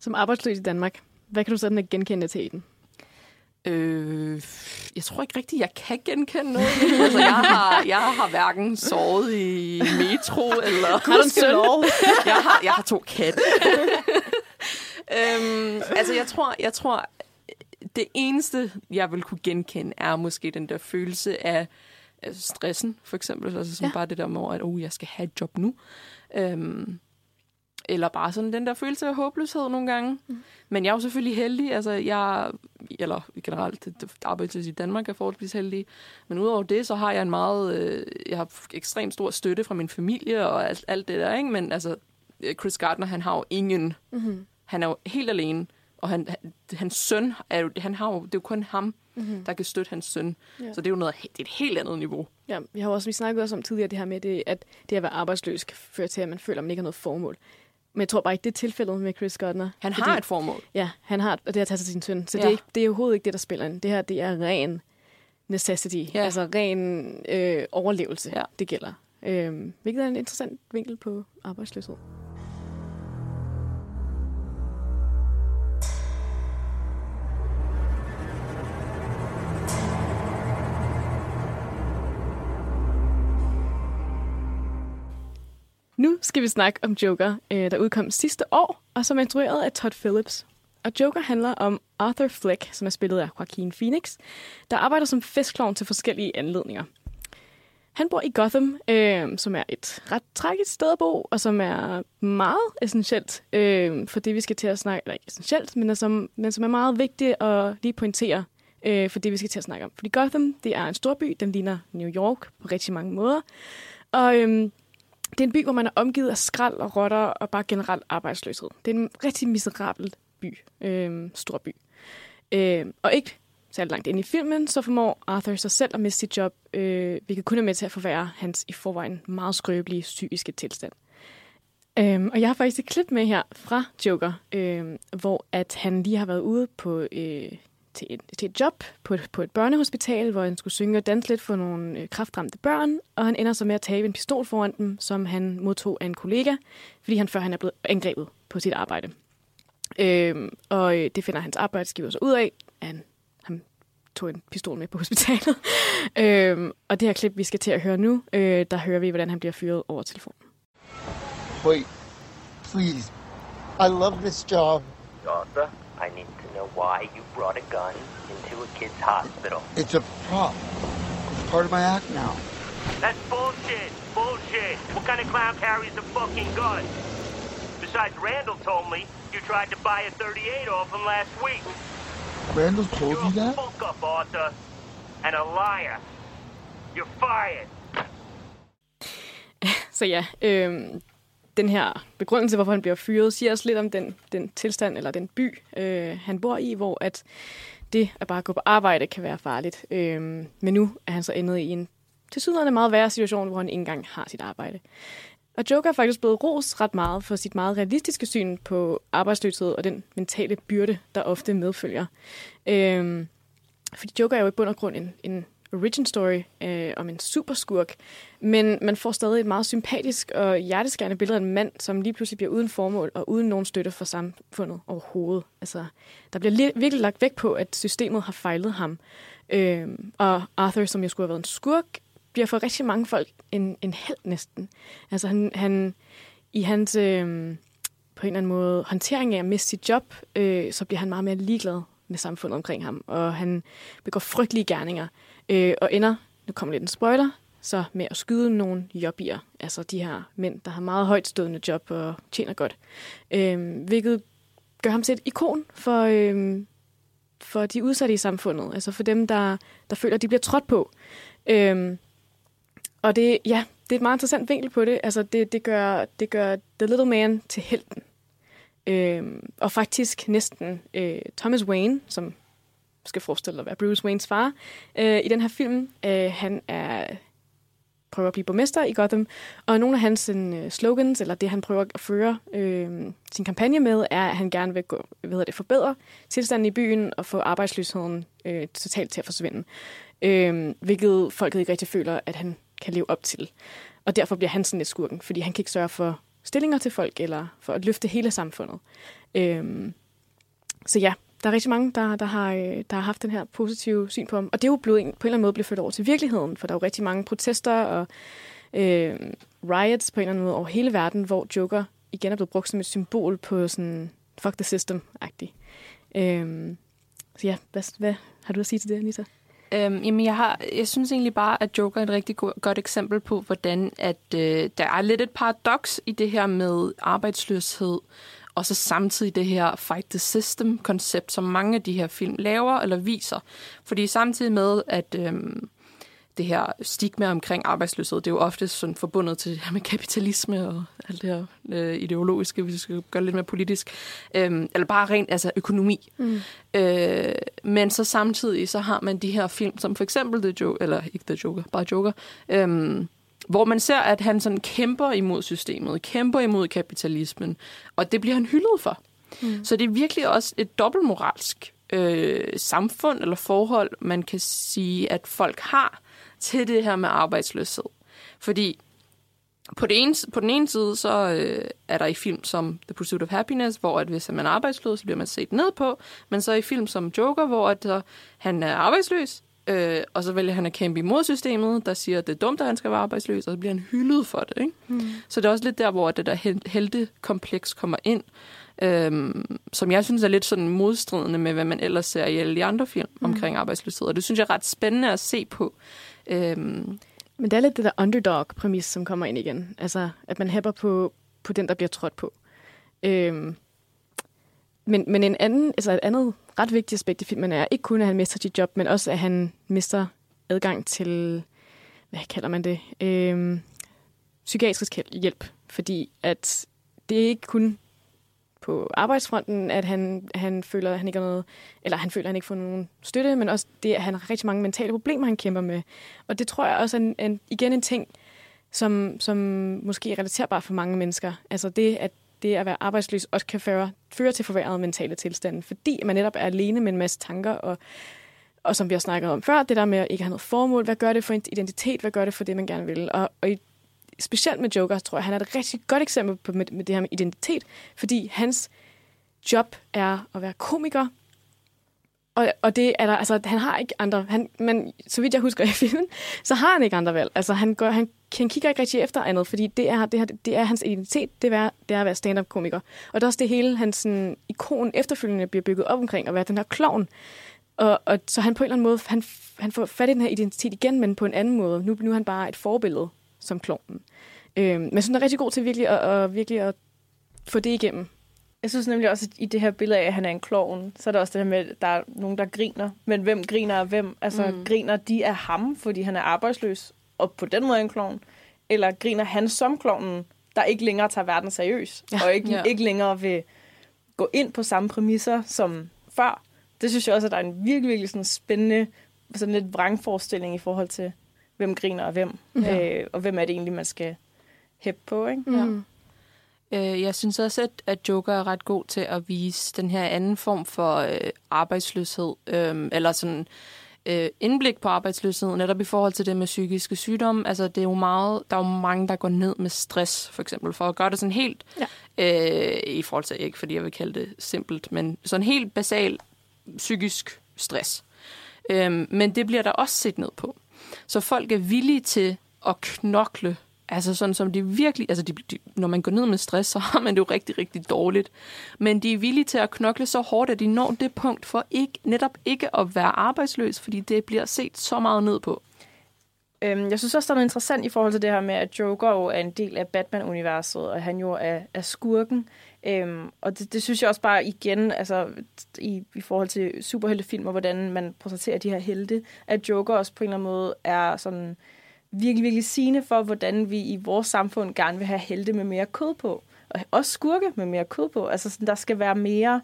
Som arbejdsløs i Danmark, hvad kan du sådan genkende til den? Øh, jeg tror ikke rigtigt, jeg kan genkende noget. altså, jeg, har, jeg har hverken sovet i metro, eller... Har du en jeg, har, jeg har to katte. [laughs] øhm, altså, jeg tror, jeg tror, det eneste, jeg vil kunne genkende, er måske den der følelse af øh, stressen, for eksempel. Altså sådan Ja. bare det der med, at oh, jeg skal have et job nu. Øhm, eller bare sådan den der følelse af håbløshed nogle gange. Mm. Men jeg er jo selvfølgelig heldig. Altså, jeg, eller generelt, arbejdsløs i Danmark er forholdsvis heldig. Men udover det, så har jeg en meget... Øh, jeg har ekstremt stor støtte fra min familie og alt, alt det der, ikke? Men altså, øh, Chris Gardner, han har jo ingen... Mm-hmm. Han er jo helt alene. Og han, han, hans søn, er jo, han har jo, det er jo kun ham, Mm-hmm. der kan støtte hans søn. Ja. Så det er jo noget, det er et helt andet niveau. Ja, vi har også vi snakkede også om tidligere det her med, det, at det at være arbejdsløs kan føre til, at man føler, at man ikke har noget formål. Men jeg tror bare ikke, det er tilfældet med Chris Gardner. Han fordi- har et formål. Ja, han har og det at tage sig sin søn. Så ja. Det, er ikke, det er overhovedet ikke det, der spiller ind. Det her, det er ren necessity. Ja. Altså ren øh, overlevelse, ja. Det gælder. Øhm, hvilket er en interessant vinkel på arbejdsløshed. Nu skal vi snakke om Joker, øh, der udkom sidste år, og som er instrueret af Todd Phillips. Og Joker handler om Arthur Fleck, som er spillet af Joaquin Phoenix, der arbejder som festklovn til forskellige anledninger. Han bor i Gotham, øh, som er et ret tragisk sted at bo, og som er meget essentielt øh, for det, vi skal til at snakke, eller ikke essentielt, men, er som, men som er meget vigtigt at lige pointere øh, for det, vi skal til at snakke om. Fordi Gotham, det er en stor by, den ligner New York på rigtig mange måder. Og øh, det er en by, hvor man er omgivet af skrald og rotter og bare generelt arbejdsløshed. Det er en rigtig miserabel by. Øh, stor by. Øh, og ikke særlig langt ind i filmen, så formår Arthur sig selv at miste sit job, øh, hvilket kun er med til at forværre hans i forvejen meget skrøbelige psykiske tilstand. Øhm, og jeg har faktisk et klip med her fra Joker, øh, hvor at han lige har været ude på øh, til, et, til et job på et, på et børnehospital, hvor han skulle synge og danse lidt for nogle øh, kraftramte børn, og han ender så med at tabe en pistol foran dem, som han modtog af en kollega, fordi han før han er blevet angrebet på sit arbejde. Øhm, og øh, det finder hans arbejdsgiver så ud af, at han, han tog en pistol med på hospitalet. [laughs] øhm, og det her klip, vi skal til at høre nu, øh, der hører vi, hvordan han bliver fyret over telefonen. Wait, please, I love this job. Arthur, I need know why you brought a gun into a kid's hospital. It's a prop. It's part of my act now. That's bullshit. Bullshit. What kind of clown carries a fucking gun? Besides, Randall told me you tried to buy a 38 off him last week. Randall told You're you a that? fuck up, Arthur. And a liar. You're fired. [laughs] Så ja, øhm, den her begrundelse, hvorfor han bliver fyret, siger også lidt om den, den tilstand eller den by, øh, han bor i, hvor at det at bare gå på arbejde kan være farligt. Øh, men nu er han så endet i en til tilsyneladende meget værre situation, hvor han ikke engang har sit arbejde. Og Joker er faktisk blevet ros ret meget for sit meget realistiske syn på arbejdsløshed og den mentale byrde, der ofte medfølger. Øh, fordi Joker er jo i bund og grund en, en origin story øh, om en superskurk, men man får stadig et meget sympatisk og hjerteskærende billede af en mand, som lige pludselig bliver uden formål og uden nogen støtte fra samfundet overhovedet. Altså, der bliver li- virkelig lagt vægt på, at systemet har fejlet ham. Øh, og Arthur, som jo skulle have været en skurk, bliver for rigtig mange folk en, en held næsten. Altså, han, han i hans... Øh, på en eller anden måde håndtering af at miste sit job, øh, så bliver han meget mere ligeglad med samfundet omkring ham, og han begår frygtelige gerninger, øh, og ender, nu kommer lidt en spoiler, så med at skyde nogle jobbier, altså de her mænd, der har meget højtstående job og tjener godt, øh, hvilket gør ham til et ikon for, øh, for de udsatte i samfundet, altså for dem, der, der føler, at de bliver trådt på. Øh, og det, ja, det er et meget interessant vinkel på det. Altså, det, det, gør, det gør The Little Man til helten. Øhm, og faktisk næsten øh, Thomas Wayne, som skal forestille at være Bruce Waynes far, øh, i den her film, øh, han er prøver at blive borgmester i Gotham, og nogle af hans sådan, slogans, eller det han prøver at føre øh, sin kampagne med, er, at han gerne vil gå, hvad hedder det, forbedre tilstanden i byen og få arbejdsløsheden øh, totalt til at forsvinde. Øh, hvilket folket ikke rigtig føler, at han kan leve op til. Og derfor bliver han sådan lidt skurken, fordi han kan ikke sørge for stillinger til folk, eller for at løfte hele samfundet. Øh, så ja, der er rigtig mange, der, der, har, øh, der har haft den her positive syn på ham. Og det er jo blevet, på en eller anden måde blevet ført over til virkeligheden, for der er jo rigtig mange protester og øh, riots på en eller anden måde over hele verden, hvor Joker igen er blevet brugt som et symbol på sådan fuck the system-agtig. Øh, så ja, hvad, hvad har du at sige til det, Anita? Øhm, jamen, jeg, har, jeg synes egentlig bare, at Joker er et rigtig go- godt eksempel på, hvordan at øh, der er lidt et paradoks i det her med arbejdsløshed, og så samtidig det her fight the system-koncept, som mange af de her film laver eller viser. Fordi samtidig med, at øhm, det her stigma omkring arbejdsløshed, det er jo ofte sådan forbundet til det her med kapitalisme og alt det her øh, ideologiske, hvis vi skal gøre lidt mere politisk, øhm, eller bare rent altså økonomi. Mm. Øh, men så samtidig så har man de her film, som for eksempel The Joker, eller ikke The Joker, bare Joker, øhm, hvor man ser, at han sådan kæmper imod systemet, kæmper imod kapitalismen, og det bliver han hyldet for. Mm. Så det er virkelig også et dobbeltmoralsk øh, samfund eller forhold, man kan sige, at folk har til det her med arbejdsløshed. Fordi på, det ene, på den ene side, så øh, er der i film som The Pursuit of Happiness, hvor at hvis man er arbejdsløs, så bliver man set ned på. Men så i film som Joker, hvor at, uh, han er arbejdsløs, øh, og så vælger han at kæmpe imod systemet, der siger, at det er dumt, at han skal være arbejdsløs, og så bliver han hyldet for det. Ikke? Mm. Så det er også lidt der, hvor det der heltekompleks kommer ind, øhm, som jeg synes er lidt sådan modstridende med, hvad man ellers ser i alle de andre film mm. omkring arbejdsløshed. Og det synes jeg er ret spændende at se på. Øhm, Men det er lidt det der underdog-præmis, som kommer ind igen. Altså, at man hæpper på, på den, der bliver trådt på. Øhm, men, men en anden, altså et andet ret vigtigt aspekt i filmen er ikke kun, at han mister sit job, men også, at han mister adgang til, hvad kalder man det, øhm, psykiatrisk hjælp. Fordi at det er ikke kun på arbejdsfronten, at han, han føler, at han ikke har noget, eller han føler, at han ikke får nogen støtte, men også det, at han har rigtig mange mentale problemer, han kæmper med. Og det tror jeg også er en, en, igen en ting, som, som måske er relaterbar for mange mennesker. Altså det, at det at være arbejdsløs også kan føre, føre til forværret mentale tilstande, fordi man netop er alene med en masse tanker, og, og som vi har snakket om før, det der med at ikke have noget formål, hvad gør det for identitet, hvad gør det for det, man gerne vil. Og, og i, specielt med Joker, tror jeg, han er et rigtig godt eksempel på med, med det her med identitet, fordi hans job er at være komiker, og, og det er der, altså, han har ikke andre, han, men så vidt jeg husker i filmen, så har han ikke andre valg. Altså, han, går, han han kigger ikke rigtig efter andet, fordi det er, det, her, det er hans identitet, det er, det er at være stand-up-komiker. Og det er også det hele, hans sådan, ikon efterfølgende bliver bygget op omkring, at være den her klovn. Og, og så han på en eller anden måde, han, han får fat i den her identitet igen, men på en anden måde. Nu, nu er han bare et forbillede som klovnen. Øhm, men sådan er rigtig god til virkelig at, at, virkelig at få det igennem. Jeg synes nemlig også, at i det her billede af, at han er en klovn, så er der også det her med, at der er nogen, der griner. Men hvem griner af hvem? Altså, mm. griner de af ham, fordi han er arbejdsløs, og på den måde er en klovn? Eller griner han som klovnen, der ikke længere tager verden seriøs, ja. og ikke, Ja. ikke længere vil gå ind på samme præmisser som før? Det synes jeg også, at der er en virkelig, virkelig sådan spændende, sådan lidt vrangforestilling i forhold til, hvem griner af hvem, Ja. øh, og hvem er det egentlig, man skal hæppe på, ikke? Mm. Øh, jeg synes også, at, at Joker er ret god til at vise den her anden form for øh, arbejdsløshed, øh, eller sådan øh, indblik på arbejdsløshed, netop i forhold til det med psykiske sygdomme. Altså, det er jo meget, der er jo mange, der går ned med stress, for eksempel, for at gøre det sådan helt, ja. øh, i forhold til, ikke fordi jeg vil kalde det simpelt, men sådan helt basal psykisk stress. Øh, men det bliver der også set ned på. Så folk er villige til at knokle Altså sådan som de virkelig, altså de, de, når man går ned med stress, så har man det jo rigtig, rigtig dårligt. Men de er villige til at knokle så hårdt, at de når det punkt for ikke, netop ikke at være arbejdsløs, fordi det bliver set så meget ned på. Øhm, jeg synes også, der er noget interessant i forhold til det her med, at Joker jo er en del af Batman-universet, og han jo er, er skurken. Øhm, og det, det synes jeg også bare igen, altså i, i forhold til superheltefilm, og hvordan man præsenterer de her helte, at Joker også på en eller anden måde er sådan virkelig, virkelig sigende for, hvordan vi i vores samfund gerne vil have helte med mere kød på. Og også skurke med mere kød på. Altså sådan, der skal være mere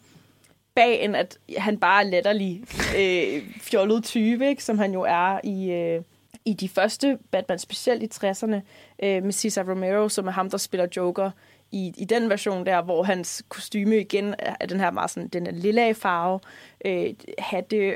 bag, end at han bare er letterlig øh, fjollet type, ikke? som han jo er i... Øh, i de første Batman, specielt i 60'erne, øh, med Cesar Romero, som er ham, der spiller Joker i, i den version der, hvor hans kostyme igen er den her meget sådan, den er lilla farve, øh, have det,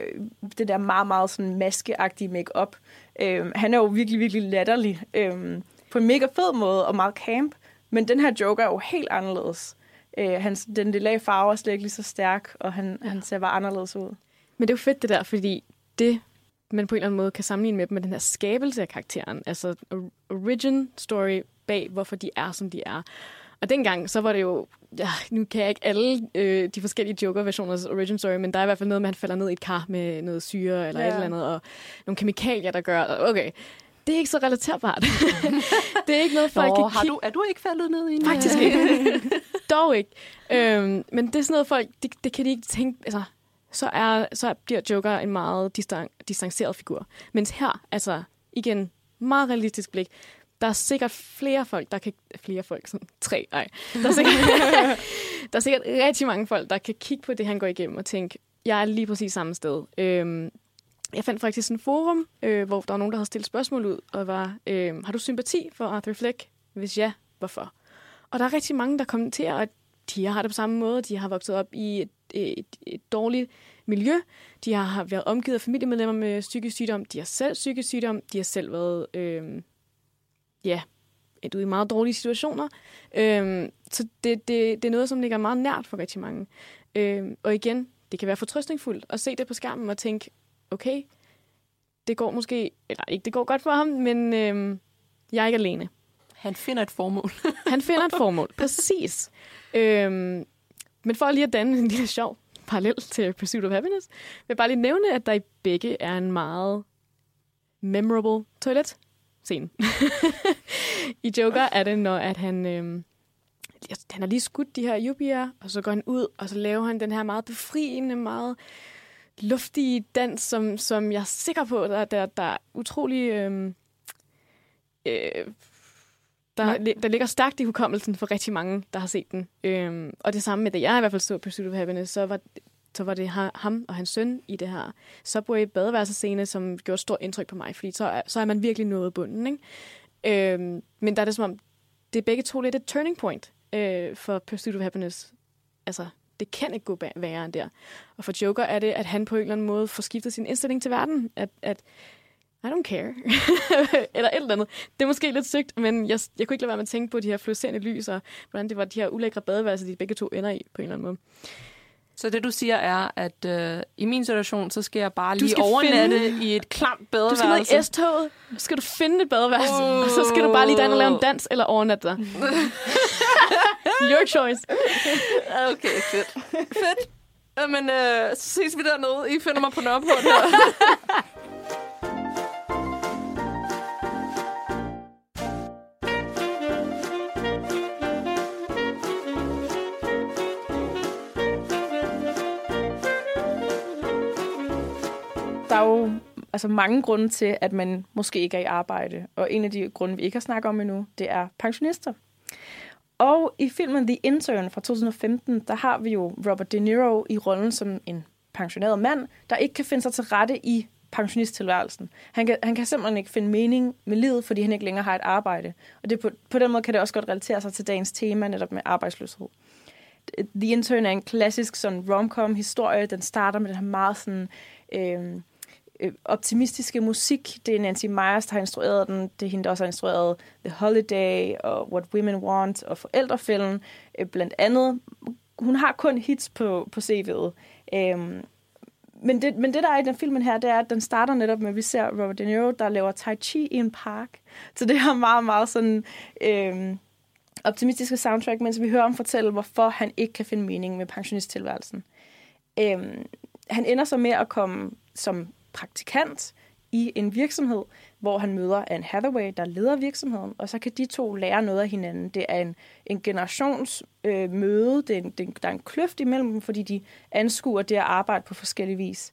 det der meget, meget sådan maskeagtige make-up. Øh, han er jo virkelig, virkelig latterlig øh, på en mega fed måde og meget camp, men den her Joker er jo helt anderledes. Øh, hans, den lilla farve er slet ikke lige så stærk, og han, ja. han ser bare anderledes ud. Men det er jo fedt det der, fordi det, man på en eller anden måde kan sammenligne med dem, med den her skabelse af karakteren. Altså or- origin story bag, hvorfor de er, som de er. Og dengang, så var det jo, ja, nu kan jeg ikke alle øh, de forskellige Joker-versioners origin story, men der er i hvert fald noget med, at han falder ned i et kar med noget syre eller Ja. et eller andet, og nogle kemikalier, der gør, okay, det er ikke så relaterbart. [laughs] det er ikke noget, folk Nå, kan har du, er du ikke faldet ned i en... Faktisk ikke. [laughs] Dog ikke. Øhm, men det er sådan noget, folk, det, det kan de ikke tænke, altså, så, er, så bliver Joker en meget distan, distanceret figur. Mens her, altså, igen, meget realistisk blik, der er sikkert flere folk, der kan... Flere folk, sådan tre, ej. Der er, sikkert, [laughs] der er sikkert rigtig mange folk, der kan kigge på det, han går igennem og tænke, jeg er lige præcis samme sted. Øhm, jeg fandt faktisk en forum, øh, hvor der var nogen, der havde stillet spørgsmål ud, og var, øh, har du sympati for Arthur Fleck? Hvis ja, hvorfor? Og der er rigtig mange, der kommenterer, at de har det på samme måde. De har vokset op i et, et, et dårligt miljø. De har været omgivet af familiemedlemmer med psykisk sygdom. De har selv psykisk sygdom. De har selv været øh, ja, et ude i meget dårlige situationer. Øh, så det, det, det er noget, som ligger meget nært for rigtig mange. Øh, og igen, det kan være fortrøstningsfuldt at se det på skærmen og tænke, okay, det går måske, eller ikke det går godt for ham, men øh, jeg er ikke alene. Han finder et formål. [laughs] Han finder et formål, præcis. Øhm, men for lige at danne en lille sjov parallel til Pursuit of Happiness, vil jeg bare lige nævne, at der i begge er en meget memorable toilet scene. [laughs] I Joker er det, når at han, øhm, han har lige skudt de her yubier, og så går han ud, og så laver han den her meget befriende, meget luftige dans, som, som jeg er sikker på, der, der, der er utrolig... Øhm, øh, der, der ligger stærkt i hukommelsen for rigtig mange, der har set den. Øhm, og det samme med, da jeg i hvert fald så Pursuit of Happiness, så var, så var det ham og hans søn i det her Subway badeværelsescene, som gjorde et stort indtryk på mig, fordi så er, så er man virkelig nået bunden. Ikke? Øhm, men der er det som om, det er begge to lidt et turning point øh, for Pursuit of Happiness. Altså, det kan ikke gå værre end der. Og for Joker er det, at han på en eller anden måde får skiftet sin indstilling til verden. At, at I don't care. [laughs] eller et eller andet. Det er måske lidt sygt, men jeg, jeg kunne ikke lade være med at tænke på de her fluorescerende lys, og hvordan det var de her ulækre badeværelser, de begge to ender i, på en eller anden måde. Så det, du siger, er, at øh, i min situation, så skal jeg bare Du lige overnatte finde- i et klamt Du badeværelse. skal ned i S-toget, så skal du finde et badeværelse, oh. og så skal du bare lige derinde og lave en dans eller overnatte dig. [laughs] Your choice. Okay, fedt. fedt. Jamen, øh, så ses vi dernede. I finder mig på Nørreport her. [laughs] altså, mange grunde til, at man måske ikke er i arbejde. Og en af de grunde, vi ikke har snakket om endnu, det er pensionister. Og i filmen The Intern fra 2015, der har vi jo Robert De Niro i rollen som en pensioneret mand, der ikke kan finde sig til rette i pensionisttilværelsen. Han kan, han kan simpelthen ikke finde mening med livet, fordi han ikke længere har et arbejde. Og det på, på den måde kan det også godt relatere sig til dagens tema, netop med arbejdsløshed. The Intern er en klassisk sådan rom-com historie. Den starter med den her meget sådan, øh, øh, optimistiske musik. Det er Nancy Meyers, der har instrueret den. Det er hende, der også har instrueret The Holiday og What Women Want og Forældrefælden. Øh, blandt andet. Hun har kun hits på, på CV'et. Øhm, men, det, men det, der er i den filmen her, det er, at den starter netop med, at vi ser Robert De Niro, der laver tai chi i en park. Så det er meget, meget sådan... Øhm, optimistiske soundtrack, mens vi hører ham fortælle, hvorfor han ikke kan finde mening med pensionisttilværelsen. Øhm, han ender så med at komme som praktikant i en virksomhed, hvor han møder Anne Hathaway, der leder virksomheden, og så kan de to lære noget af hinanden. Det er en, en generationsmøde, øh, møde. det er en, det, der er en kløft imellem dem, fordi de anskuer det at arbejde på forskellige vis.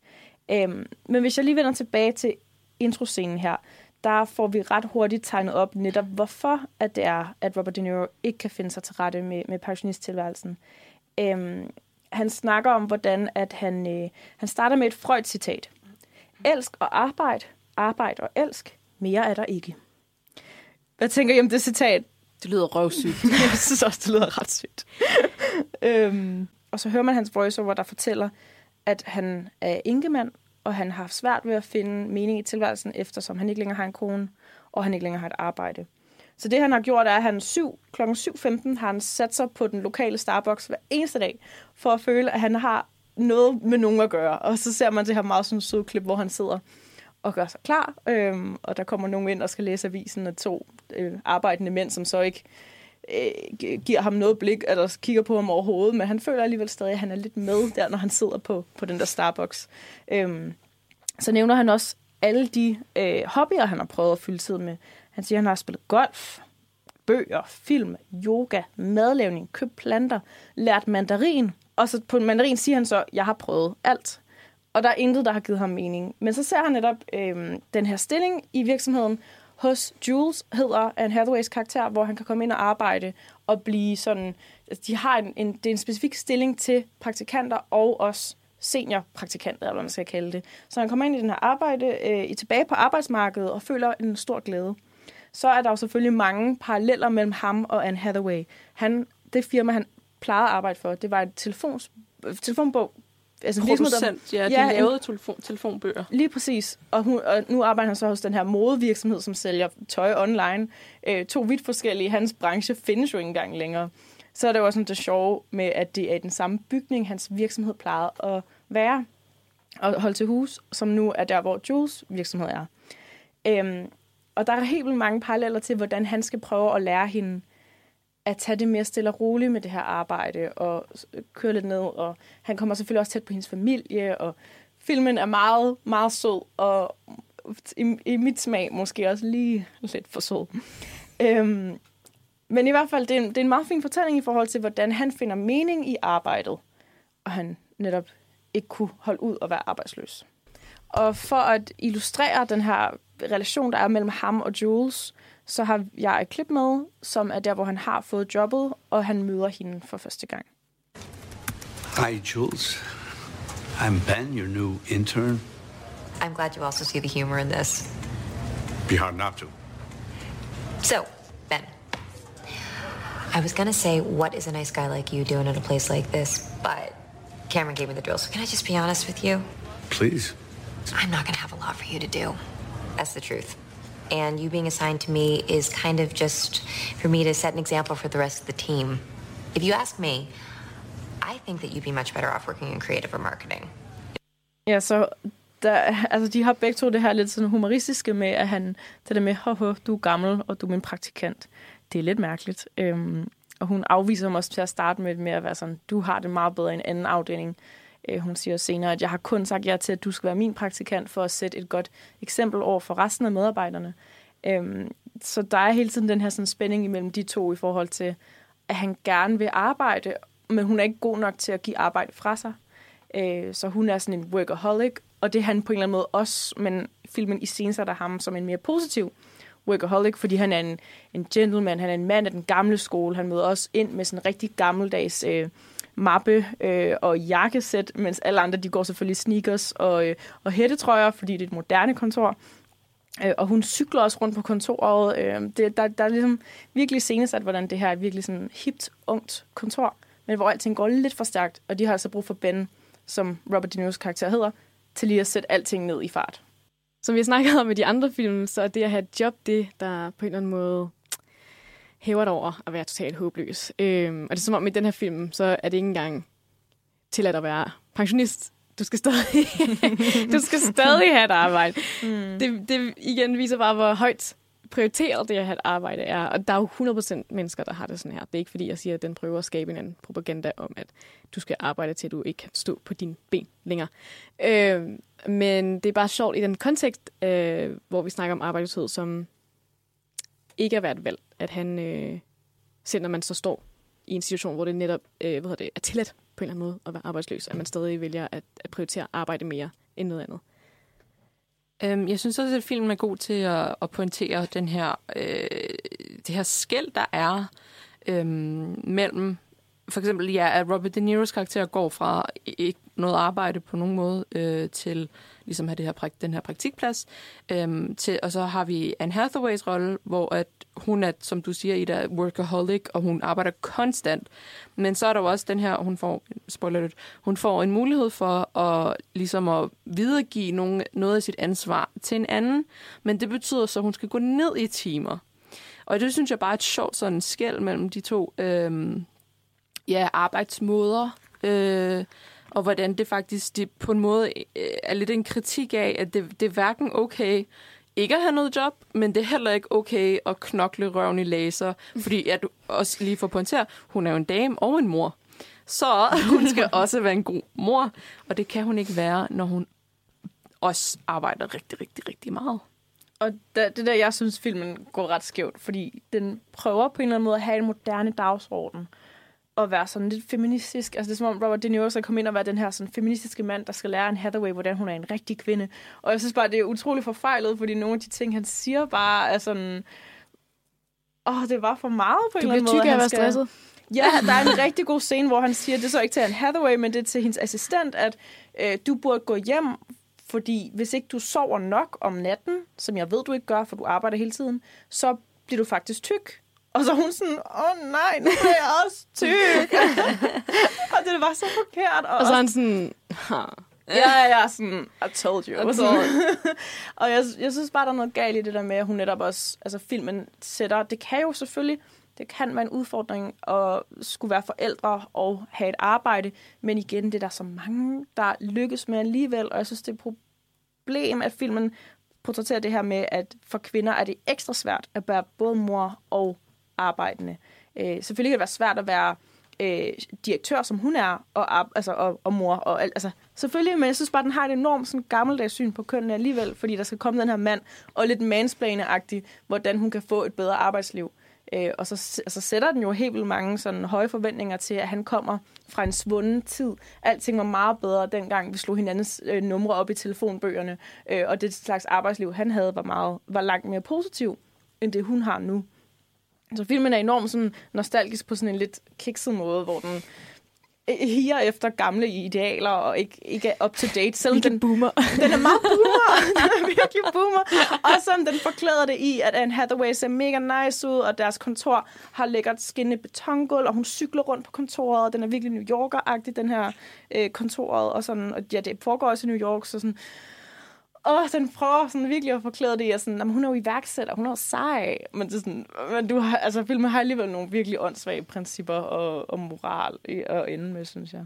Øhm, men hvis jeg lige vender tilbage til introscenen her, der får vi ret hurtigt tegnet op netop, hvorfor at det er, at Robert De Niro ikke kan finde sig til rette med, med pensionisttilværelsen. Øhm, han snakker om, hvordan at han, øh, han starter med et Freud-citat. Elsk og arbejde, arbejde og elsk, mere er der ikke. Hvad tænker I om det citat? Det lyder røvsygt. [laughs] Jeg synes også, det lyder ret sygt. øhm, og så hører man hans voiceover, der fortæller, at han er enkemand, og han har haft svært ved at finde mening i tilværelsen, eftersom han ikke længere har en kone, og han ikke længere har et arbejde. Så det, han har gjort, er, at han syv, kl. 7.15 har han sat sig på den lokale Starbucks hver eneste dag, for at føle, at han har noget med nogen at gøre. Og så ser man det her meget sådan søde klip, hvor han sidder og gør sig klar, øhm, og der kommer nogen ind og skal læse avisen af to øh, arbejdende mænd, som så ikke øh, giver ham noget blik, eller kigger på ham overhovedet, men han føler alligevel stadig, at han er lidt med der, når han sidder på, på den der Starbucks. Øhm, så nævner han også alle de øh, hobbyer, han har prøvet at fylde tid med. Han siger, at han har spillet golf, bøger, film, yoga, madlavning, købt planter, lært mandarin. Og så på mandarin siger han så, jeg har prøvet alt. Og der er intet, der har givet ham mening. Men så ser han netop øh, den her stilling i virksomheden hos Jules, hedder Anne Hathaways karakter, hvor han kan komme ind og arbejde og blive sådan... Altså, de har en, en, det er en specifik stilling til praktikanter og også seniorpraktikanter, eller hvad man skal kalde det. Så han kommer ind i den her arbejde, øh, tilbage på arbejdsmarkedet og føler en stor glæde. Så er der jo selvfølgelig mange paralleller mellem ham og Anne Hathaway. Han, det firma, han plejede at arbejde for, det var et telefons, telefonbog. Altså en virksomhed, der- Producent, ja, de Ja, ja, en- lavede telefon, telefonbøger. Lige præcis. Og, hun, og nu arbejder han så hos den her modevirksomhed, som sælger tøj online. Øh, to vidt forskellige. Hans branche findes jo ikke engang længere. Så er det jo også sådan det sjove med, at det er i den samme bygning, hans virksomhed plejede at være og holde til hus, som nu er der, hvor Jules virksomhed er. Øhm, og der er helt vildt mange paralleller til, hvordan han skal prøve at lære hende at tage det mere stille og roligt med det her arbejde, og køre lidt ned, og han kommer selvfølgelig også tæt på hendes familie, og filmen er meget, meget sød, og i, i mit smag måske også lige [laughs] lidt for sød. Øhm, men i hvert fald, det er, en, det er en meget fin fortælling i forhold til, hvordan han finder mening i arbejdet, og han netop ikke kunne holde ud og være arbejdsløs. Og for at illustrere den her relation, der er mellem ham og Jules, så har jeg et klip med, som er der, hvor han har fået jobbet, og han møder hende for første gang. Hi, Jules. I'm Ben, your new intern. I'm glad you also see the humor in this. Be hard not to. So, Ben, I was gonna say, what is a nice guy like you doing at a place like this? But Cameron gave me the drill, so can I just be honest with you? Please. I'm not gonna have a lot for you to do. That's the truth. And you being assigned to me is kind of just for me to set an example for the rest of the team. If you ask me, I think that you'd be much better off working in creative or marketing. Ja, så der, altså, de har begge to det her lidt sådan humoristiske med, at han det der med, hoho, du er gammel, og du er min praktikant. Det er lidt mærkeligt. Øhm, og hun afviser ham også til at starte med, med at være sådan, du har det meget bedre i en anden afdeling. Øh, hun siger senere, at jeg har kun sagt ja til, at du skal være min praktikant, for at sætte et godt eksempel over for resten af medarbejderne. Øhm, så der er hele tiden den her sådan, spænding imellem de to i forhold til, at han gerne vil arbejde, men hun er ikke god nok til at give arbejde fra sig. Øh, så hun er sådan en workaholic, og det er han på en eller anden måde også, men filmen i der ham som en mere positiv workaholic, fordi han er en, en gentleman, han er en mand af den gamle skole, han møder også ind med sådan en rigtig gammeldags øh, mappe øh, og jakkesæt, mens alle andre de går selvfølgelig sneakers og, øh, og hættetrøjer, fordi det er et moderne kontor. Øh, og hun cykler også rundt på kontoret. Øh, det, der, der er ligesom virkelig senesat, hvordan det her er virkelig sådan hipt, ungt kontor, men hvor alting går lidt for stærkt, og de har altså brug for Ben, som Robert De Niro's karakter hedder, til lige at sætte alting ned i fart. Som vi har snakket om i de andre film, så er det at have et job det, der på en eller anden måde hæver det over at være totalt håbløs. Øhm, og det er som om i den her film, så er det ikke engang tilladt at være pensionist. Du skal stadig, [laughs] du skal stadig have et arbejde. Mm. Det, det igen viser bare, hvor højt prioriteret det at have et arbejde er. Og der er jo 100% mennesker, der har det sådan her. Det er ikke fordi, jeg siger, at den prøver at skabe en anden propaganda om, at du skal arbejde til, at du ikke kan stå på dine ben længere. Øh, men det er bare sjovt i den kontekst, øh, hvor vi snakker om arbejdsløshed, som ikke er været valg, at han, øh, selv når man så står i en situation, hvor det netop øh, hvad det, er tilladt på en eller anden måde at være arbejdsløs, at man stadig vælger at, at prioritere arbejde mere end noget andet. Øhm, jeg synes også, at filmen er god til at, at pointere den her, øh, det her skæld, der er øhm, mellem for eksempel, ja, at Robert De Niro's karakter går fra ikke noget arbejde på nogen måde øh, til ligesom have det her, den her praktikplads. Øhm, til, og så har vi Anne Hathaways rolle, hvor at hun er, som du siger, Ida, workaholic, og hun arbejder konstant. Men så er der jo også den her, hun får, spoiler lidt, hun får en mulighed for at, ligesom at videregive nogen, noget af sit ansvar til en anden. Men det betyder så, at hun skal gå ned i timer. Og det synes jeg bare er et sjovt sådan skæld mellem de to øhm, ja, arbejdsmåder. Øh, og hvordan det faktisk det på en måde øh, er lidt en kritik af, at det, det er hverken okay ikke at have noget job, men det er heller ikke okay at knokle røven i laser, fordi at du også lige får pointere, hun er jo en dame og en mor. Så [laughs] hun skal også være en god mor, og det kan hun ikke være, når hun også arbejder rigtig, rigtig, rigtig meget. Og det, det der, jeg synes, filmen går ret skævt, fordi den prøver på en eller anden måde at have en moderne dagsorden at være sådan lidt feministisk. Altså det er som om Robert De Niro så kom ind og være den her sådan feministiske mand, der skal lære en Hathaway, hvordan hun er en rigtig kvinde. Og jeg synes bare, det er utrolig forfejlet, fordi nogle af de ting, han siger bare er sådan... Åh, det var for meget på en eller anden måde. Du bliver tyk af at være stresset. Ja, [laughs] der er en rigtig god scene, hvor han siger, det er så ikke til en Hathaway, men det er til hendes assistent, at øh, du burde gå hjem, fordi hvis ikke du sover nok om natten, som jeg ved, du ikke gør, for du arbejder hele tiden, så bliver du faktisk tyk. Og så hun sådan, åh oh, nej, nu er jeg også tyk. [laughs] og det var så forkert. Og, og så er han sådan, ha. Ja, ja, sådan, I told you. I told [laughs] og jeg, jeg synes bare, der er noget galt i det der med, at hun netop også, altså filmen sætter, det kan jo selvfølgelig, det kan være en udfordring at skulle være forældre og have et arbejde, men igen, det er der så mange, der lykkes med alligevel, og jeg synes, det er et problem, at filmen portrætterer det her med, at for kvinder er det ekstra svært at være både mor og arbejdende. Øh, selvfølgelig kan det være svært at være øh, direktør, som hun er, og, altså, og, og mor. Og, altså, selvfølgelig, men jeg synes bare, den har et enormt sådan, gammeldags syn på kønnene alligevel, fordi der skal komme den her mand, og lidt mansplane hvordan hun kan få et bedre arbejdsliv. Øh, og så altså, sætter den jo helt vildt mange sådan, høje forventninger til, at han kommer fra en svunden tid. Alting var meget bedre, dengang vi slog hinandens øh, numre op i telefonbøgerne, øh, og det slags arbejdsliv, han havde, var, meget, var langt mere positiv, end det hun har nu. Så filmen er enormt sådan nostalgisk på sådan en lidt kikset måde, hvor den higer efter gamle idealer og ikke, ikke er up to date. Selvom den, boomer. [laughs] Den er meget boomer. [laughs] [laughs] den er virkelig boomer. Og som den forklæder det i, at Anne Hathaway ser mega nice ud, og deres kontor har lækkert skinnende betongulv, og hun cykler rundt på kontoret, og den er virkelig New Yorker-agtig, den her øh, kontoret. Og, sådan, og ja, det foregår også i New York, så sådan åh, den prøver sådan virkelig at forklæde det. Jeg sådan, "Jamen, hun er jo iværksætter, hun er jo sej. Men, det er sådan, men du har, altså, filmen har alligevel nogle virkelig åndssvage principper og, og moral i- at ende med, synes jeg.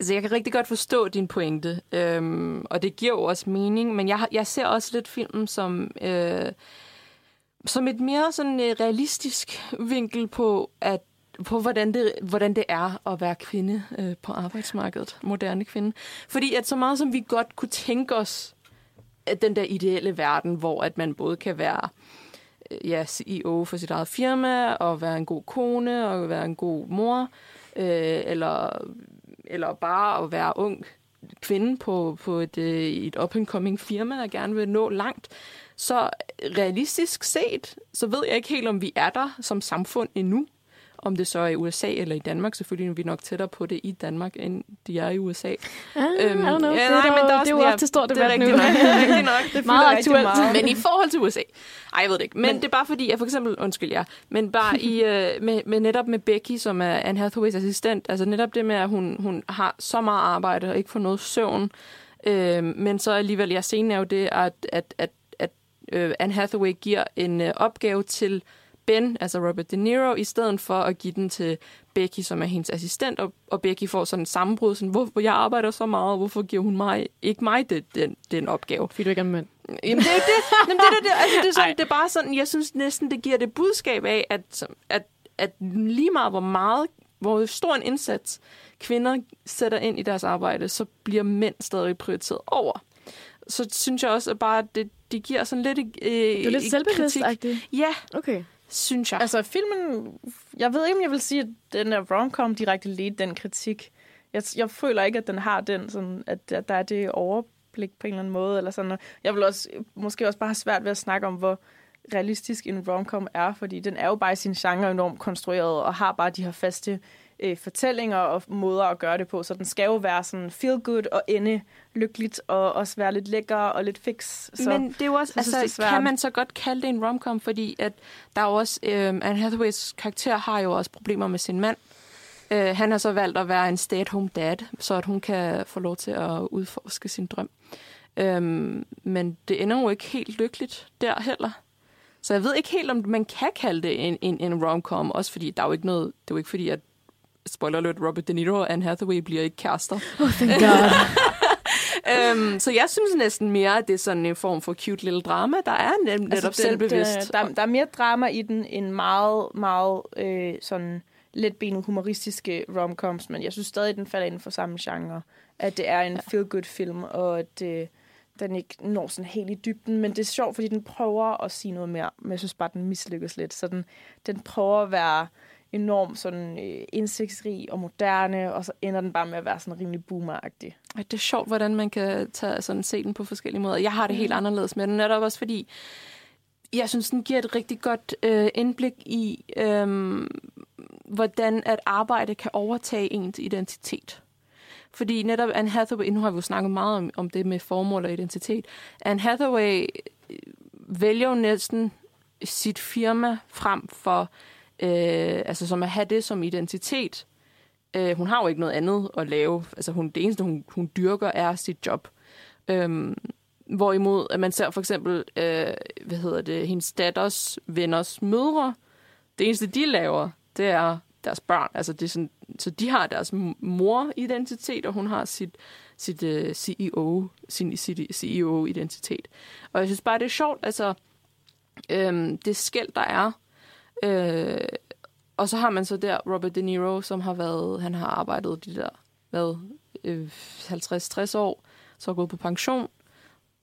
Altså, jeg kan rigtig godt forstå din pointe, øhm, og det giver jo også mening, men jeg, jeg ser også lidt filmen som, øh, som et mere sådan øh, realistisk vinkel på, at på hvordan det, hvordan det er at være kvinde øh, på arbejdsmarkedet, moderne kvinde. Fordi at så meget som vi godt kunne tænke os, den der ideelle verden, hvor at man både kan være øh, ja, CEO for sit eget firma, og være en god kone, og være en god mor, øh, eller, eller bare at være ung kvinde på, på et, øh, et up-and-coming firma, der gerne vil nå langt. Så realistisk set, så ved jeg ikke helt, om vi er der som samfund endnu. Om det så er i USA eller i Danmark. Selvfølgelig er vi nok tættere på det i Danmark, end de er i USA. Ah. Det er nej, men der det er jo til stor det debat nu. nok. [laughs] Det er rigtigt nok. Det [laughs] meget aktuelt. Men i forhold til USA. Ej, jeg ved det ikke. Men, men det er bare fordi, jeg for eksempel, undskyld jer, men bare i, [laughs] øh, med, med netop med Becky, som er Anne Hathaways assistent, altså netop det med, at hun, hun har så meget arbejde og ikke får noget søvn, øh, men så alligevel, ja, scenen er jo det, at, at, at, at øh, Anne Hathaway giver en øh, opgave til Ben, altså Robert De Niro, i stedet for at give den til Becky, som er hendes assistent, og, og Becky får sådan en sammenbrud, sådan, hvorfor jeg arbejder så meget, hvorfor giver hun mig, ikke mig det, den, den opgave? Fordi du ikke er mand. Jamen, det er det. Jamen, det, er det, altså, det, er sådan, det er bare sådan, jeg synes næsten, det giver det budskab af, at, at, at lige meget hvor meget, hvor stor en indsats kvinder sætter ind i deres arbejde, så bliver mænd stadig prioriteret over. Så synes jeg også, at bare, det, det giver sådan lidt... Øh, Det er lidt selvbevidst-agtigt. Ja, Okay synes jeg. Altså, filmen... Jeg ved ikke, om jeg vil sige, at den er romcom direkte lidt den kritik. Jeg, jeg føler ikke, at den har den, sådan, at, at der er det overblik på en eller anden måde. Eller sådan. Jeg vil også, måske også bare have svært ved at snakke om, hvor realistisk en romcom er, fordi den er jo bare i sin genre enormt konstrueret, og har bare de her faste øh, fortællinger og måder at gøre det på. Så den skal jo være sådan feel good og ende lykkeligt, og også være lidt lækker og lidt fix. Så Men det er jo også, synes, altså, det er svært. kan man så godt kalde det en romcom, fordi at der er jo også, øh, Anne Hathaways karakter har jo også problemer med sin mand. Øh, han har så valgt at være en stay-at-home dad, så at hun kan få lov til at udforske sin drøm. Øhm, men det ender jo ikke helt lykkeligt der heller. Så jeg ved ikke helt, om man kan kalde det en, en, en romcom, også fordi der er jo ikke noget, det er jo ikke fordi, at spoiler alert, Robert De Niro og Anne Hathaway bliver ikke kærester. [laughs] Oh, thank God. [laughs] øhm, så jeg synes næsten mere, at det er sådan en form for cute lille drama, der er nem- netop altså, selvbevidst. Der, der er mere drama i den, end meget, meget øh, sådan letbenet humoristiske romcoms, men jeg synes stadig, den falder inden for samme genre. At det er en feel-good film, og at øh, den ikke når sådan helt i dybden. Men det er sjovt, fordi den prøver at sige noget mere, men jeg synes bare, den mislykkes lidt. Så den, den prøver at være enormt sådan øh, indsigtsrig og moderne, og så ender den bare med at være sådan rimelig boomeragtig. Det er sjovt, hvordan man kan tage, sådan, se den på forskellige måder. Jeg har det helt anderledes med den, netop også fordi, jeg synes, den giver et rigtig godt øh, indblik i, øh, hvordan at arbejde kan overtage ens identitet. Fordi netop Anne Hathaway, nu har vi jo snakket meget om, om det med formål og identitet, Anne Hathaway øh, vælger jo næsten sit firma frem for, øh, altså som at have det som identitet. Øh, hun har jo ikke noget andet at lave. Altså hun, det eneste, hun, hun dyrker, er sit job. Øh, hvorimod, at man ser for eksempel, øh, hvad hedder det, hendes datters venners mødre. Det eneste, de laver, det er deres børn. Altså det er sådan, så de har deres mor-identitet, og hun har sit, sit øh, uh, CEO, sin, sit CEO-identitet. Og jeg synes bare, det er sjovt, altså øhm, det skæld, der er. Øh, og så har man så der Robert De Niro, som har været, han har arbejdet de der, hvad, øh, 50-60 år, så er gået på pension,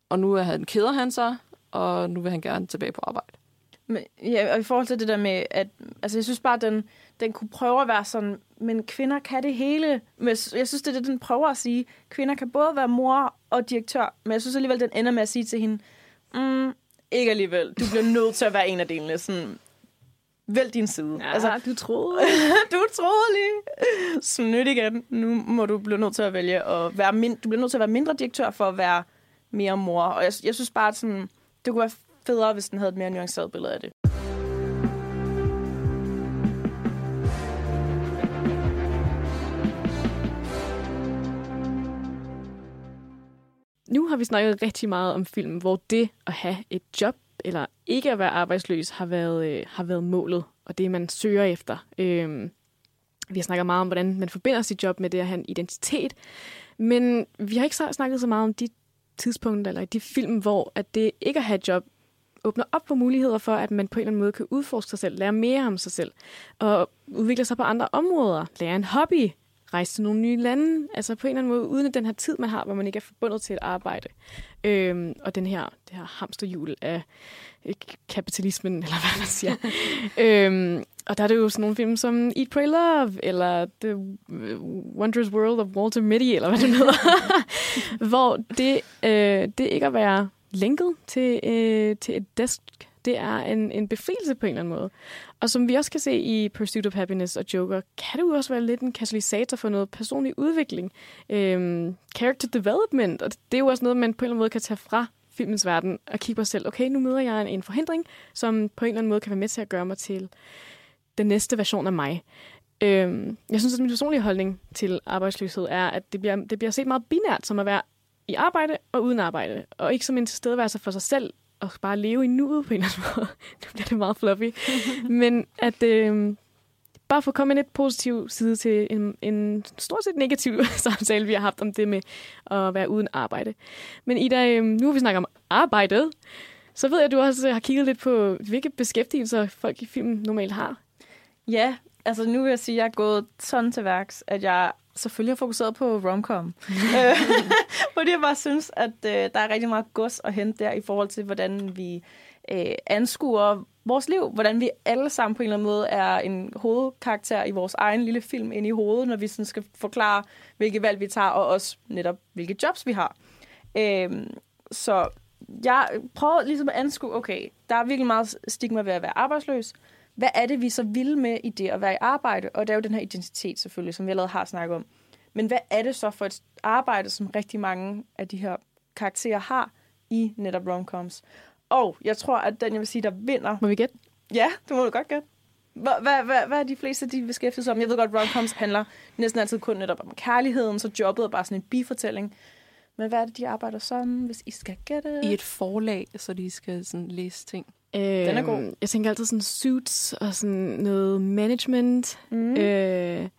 og nu er han, keder han sig, og nu vil han gerne tilbage på arbejde. Men, ja, og i forhold til det der med, at altså, jeg synes bare, at den, den kunne prøve at være sådan, men kvinder kan det hele. Men jeg synes, det er det, den prøver at sige. Kvinder kan både være mor og direktør, men jeg synes alligevel, den ender med at sige til hende, mm, ikke alligevel, du bliver nødt til at være en af delene. Sådan, vælg din side. Ja, altså, du troede. [laughs] du troede lige. Snydt igen. Nu må du blive nødt til at vælge at være mind- du bliver nødt til at være mindre direktør for at være mere mor. Og jeg, jeg synes bare, at sådan, det kunne være federe, hvis den havde et mere nuanceret billede af det. nu har vi snakket rigtig meget om film, hvor det at have et job eller ikke at være arbejdsløs har været, øh, har været målet, og det man søger efter. Øh, vi har snakket meget om, hvordan man forbinder sit job med det at have en identitet, men vi har ikke så- snakket så meget om de tidspunkter, eller de film, hvor at det ikke at have et job åbner op for muligheder for, at man på en eller anden måde kan udforske sig selv, lære mere om sig selv, og udvikle sig på andre områder, lære en hobby, rejse til nogle nye lande, altså på en eller anden måde uden den her tid, man har, hvor man ikke er forbundet til et arbejde. Øhm, og den her, det her hamsterhjul af øh, kapitalismen, [laughs] eller hvad man siger. øhm, og der er det jo sådan nogle film som Eat, Pray, Love, eller The Wondrous World of Walter Mitty, eller hvad det hedder, [laughs] hvor det, øh, det ikke at være lænket til, øh, til et desk, det er en, en befrielse på en eller anden måde. Og som vi også kan se i Pursuit of Happiness og Joker, kan det jo også være lidt en katalysator for noget personlig udvikling. Øhm, character development, og det er jo også noget, man på en eller anden måde kan tage fra filmens verden og kigge på sig selv. Okay, nu møder jeg en, en forhindring, som på en eller anden måde kan være med til at gøre mig til den næste version af mig. Øhm, jeg synes, at min personlige holdning til arbejdsløshed er, at det bliver, det bliver set meget binært som at være i arbejde og uden arbejde, og ikke som en tilstedeværelse for sig selv, og bare leve i nuet på en eller anden [laughs] måde. nu bliver det meget fluffy. [laughs] Men at øh, bare få komme en lidt positiv side til en, en stort set negativ [laughs] samtale, vi har haft om det med at være uden arbejde. Men Ida, øh, nu vi snakket om arbejdet, så ved jeg, at du også har kigget lidt på, hvilke beskæftigelser folk i filmen normalt har. Ja, altså nu vil jeg sige, at jeg er gået sådan til værks, at jeg selvfølgelig har fokuseret på romcom. [laughs] Øh, [laughs] Fordi jeg bare synes, at øh, der er rigtig meget gods at hente der i forhold til, hvordan vi øh, anskuer vores liv. Hvordan vi alle sammen på en eller anden måde er en hovedkarakter i vores egen lille film ind i hovedet, når vi sådan skal forklare, hvilke valg vi tager, og også netop, hvilke jobs vi har. Øh, så jeg prøver ligesom at anskue, okay, der er virkelig meget stigma ved at være arbejdsløs. Hvad er det, vi så vil med i det at være i arbejde? Og det er jo den her identitet selvfølgelig, som vi allerede har snakket om. Men hvad er det så for et arbejde, som rigtig mange af de her karakterer har i netop romcoms? Og jeg tror, at den, jeg vil sige, der vinder... Må vi gætte? Ja, det må du godt gætte. Hvad, hvad, hvad, hvad er de fleste, de beskæftiger sig om? Jeg ved godt, romcoms handler næsten altid kun netop om kærligheden, så jobbet er bare sådan en bifortælling. Men hvad er det, de arbejder som, hvis I skal gætte? I et forlag, så de skal sådan læse ting. Øh, Den er god. Jeg tænker altid sådan suits og sådan noget management. Mm. Øh,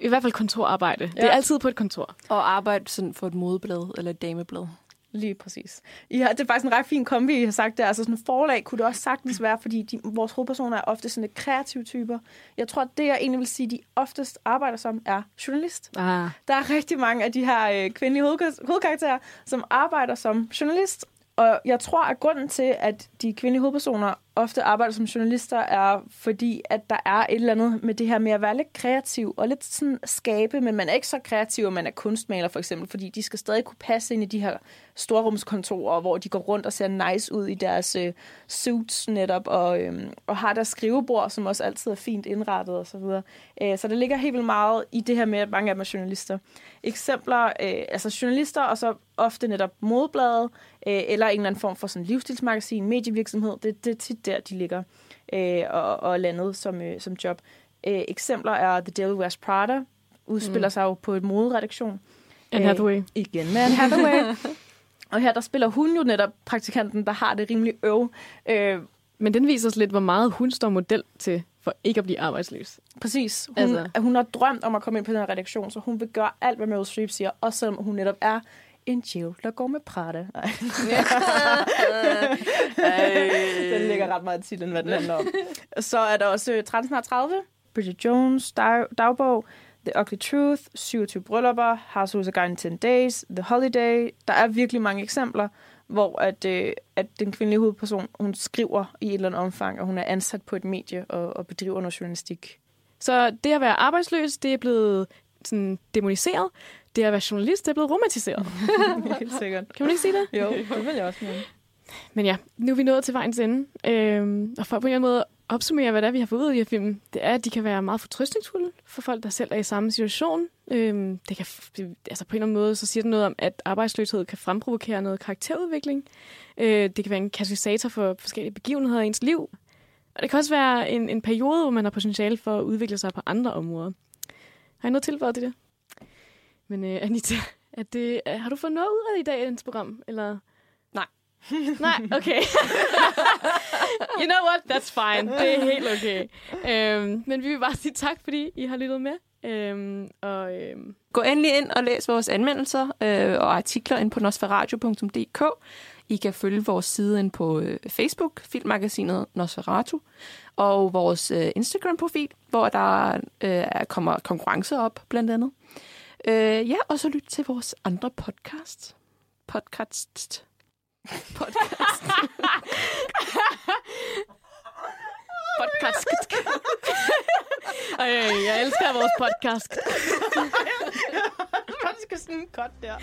I hvert fald kontorarbejde. Ja. Det Ja. er altid på et kontor. Og arbejde sådan for et modeblad eller et dameblad. Lige præcis. I har, det er faktisk en ret fin kombi, I har sagt der. Altså sådan forlag kunne det også sagtens være, fordi de, vores hovedpersoner er ofte sådan lidt kreative typer. Jeg tror, at det, jeg egentlig vil sige, de oftest arbejder som, er journalist. Ah. Der er rigtig mange af de her øh, kvindelige hovedkar- hovedkarakterer, som arbejder som journalist. Og jeg tror, at grunden til, at de kvindelige hovedpersoner ofte arbejder som journalister, er fordi, at der er et eller andet med det her med at være lidt kreativ og lidt sådan skabe, men man er ikke så kreativ, at man er kunstmaler for eksempel, fordi de skal stadig kunne passe ind i de her storrumskontorer, hvor de går rundt og ser nice ud i deres øh, suits netop, og, øh, og har deres skrivebord, som også altid er fint indrettet osv. Så, videre. øh, så det ligger helt vildt meget i det her med, at mange af dem er journalister. Eksempler, øh, altså journalister, og så ofte netop modebladet, øh, eller en eller anden form for sådan livsstilsmagasin, medievirksomhed. Det, det er tit der, de ligger øh, og, og landet som, øh, som job. Øh, eksempler er The Devil Wears Prada, udspiller mm. sig jo på et moderedaktion. Anne Hathaway. igen med Anne Hathaway. [laughs] og her der spiller hun jo netop praktikanten, der har det rimelig øv. Øh, Men den viser os lidt, hvor meget hun står model til for ikke at blive arbejdsløs. Præcis. Hun, Altså. hun har drømt om at komme ind på den her redaktion, så hun vil gøre alt, hvad Meryl Streep siger, også selvom hun netop er en Jill, der går med Prada. Nej. den ligger ret meget til, hvad den handler om. [laughs] Så er der også øh, 13 snart 30, Bridget Jones, dag, dagbog, The Ugly Truth, 27 bryllupper, of Guide in 10 Days, The Holiday. Der er virkelig mange eksempler, hvor at, øh, at den kvindelige hovedperson, hun skriver i et eller andet omfang, og hun er ansat på et medie og, og bedriver noget journalistik. Så det at være arbejdsløs, det er blevet sådan demoniseret. Det at være journalist, det er blevet romantiseret. [laughs] Helt sikkert. Kan man ikke sige det? Jo, det vil jeg også mene. Men ja, nu er vi nået til vejens ende. Øhm, og for på en eller anden måde opsummere, hvad det er, vi har fået ud af de her film, det er, at de kan være meget fortrøstningsfulde for folk, der selv er i samme situation. Øhm, det kan, altså på en eller anden måde, så siger det noget om, at arbejdsløshed kan fremprovokere noget karakterudvikling. Øh, det kan være en katalysator for forskellige begivenheder i ens liv. Og det kan også være en, en periode, hvor man har potentiale for at udvikle sig på andre områder. Har I noget tilføjet til det? Men øh, Anita, Er det, har du fået noget ud af det i dag, i program? Eller? Nej. Okay. [laughs] you know what? That's fine. Det er helt okay. Øhm, men vi vil bare sige tak, fordi I har lyttet med. Øhm, og øhm, Gå endelig ind og læs vores anmeldelser øh, og artikler ind på nosferadio.dk. I kan følge vores side ind på øh, Facebook, filmmagasinet Nosferatu, og vores øh, Instagram-profil, hvor der øh, kommer konkurrencer op, blandt andet. Øh, ja, og så lyt til vores andre podcast. Podcast. Podcast. [laughs] podcast. [laughs] Ej, jeg elsker vores podcast. [laughs] Man skal sådan godt der.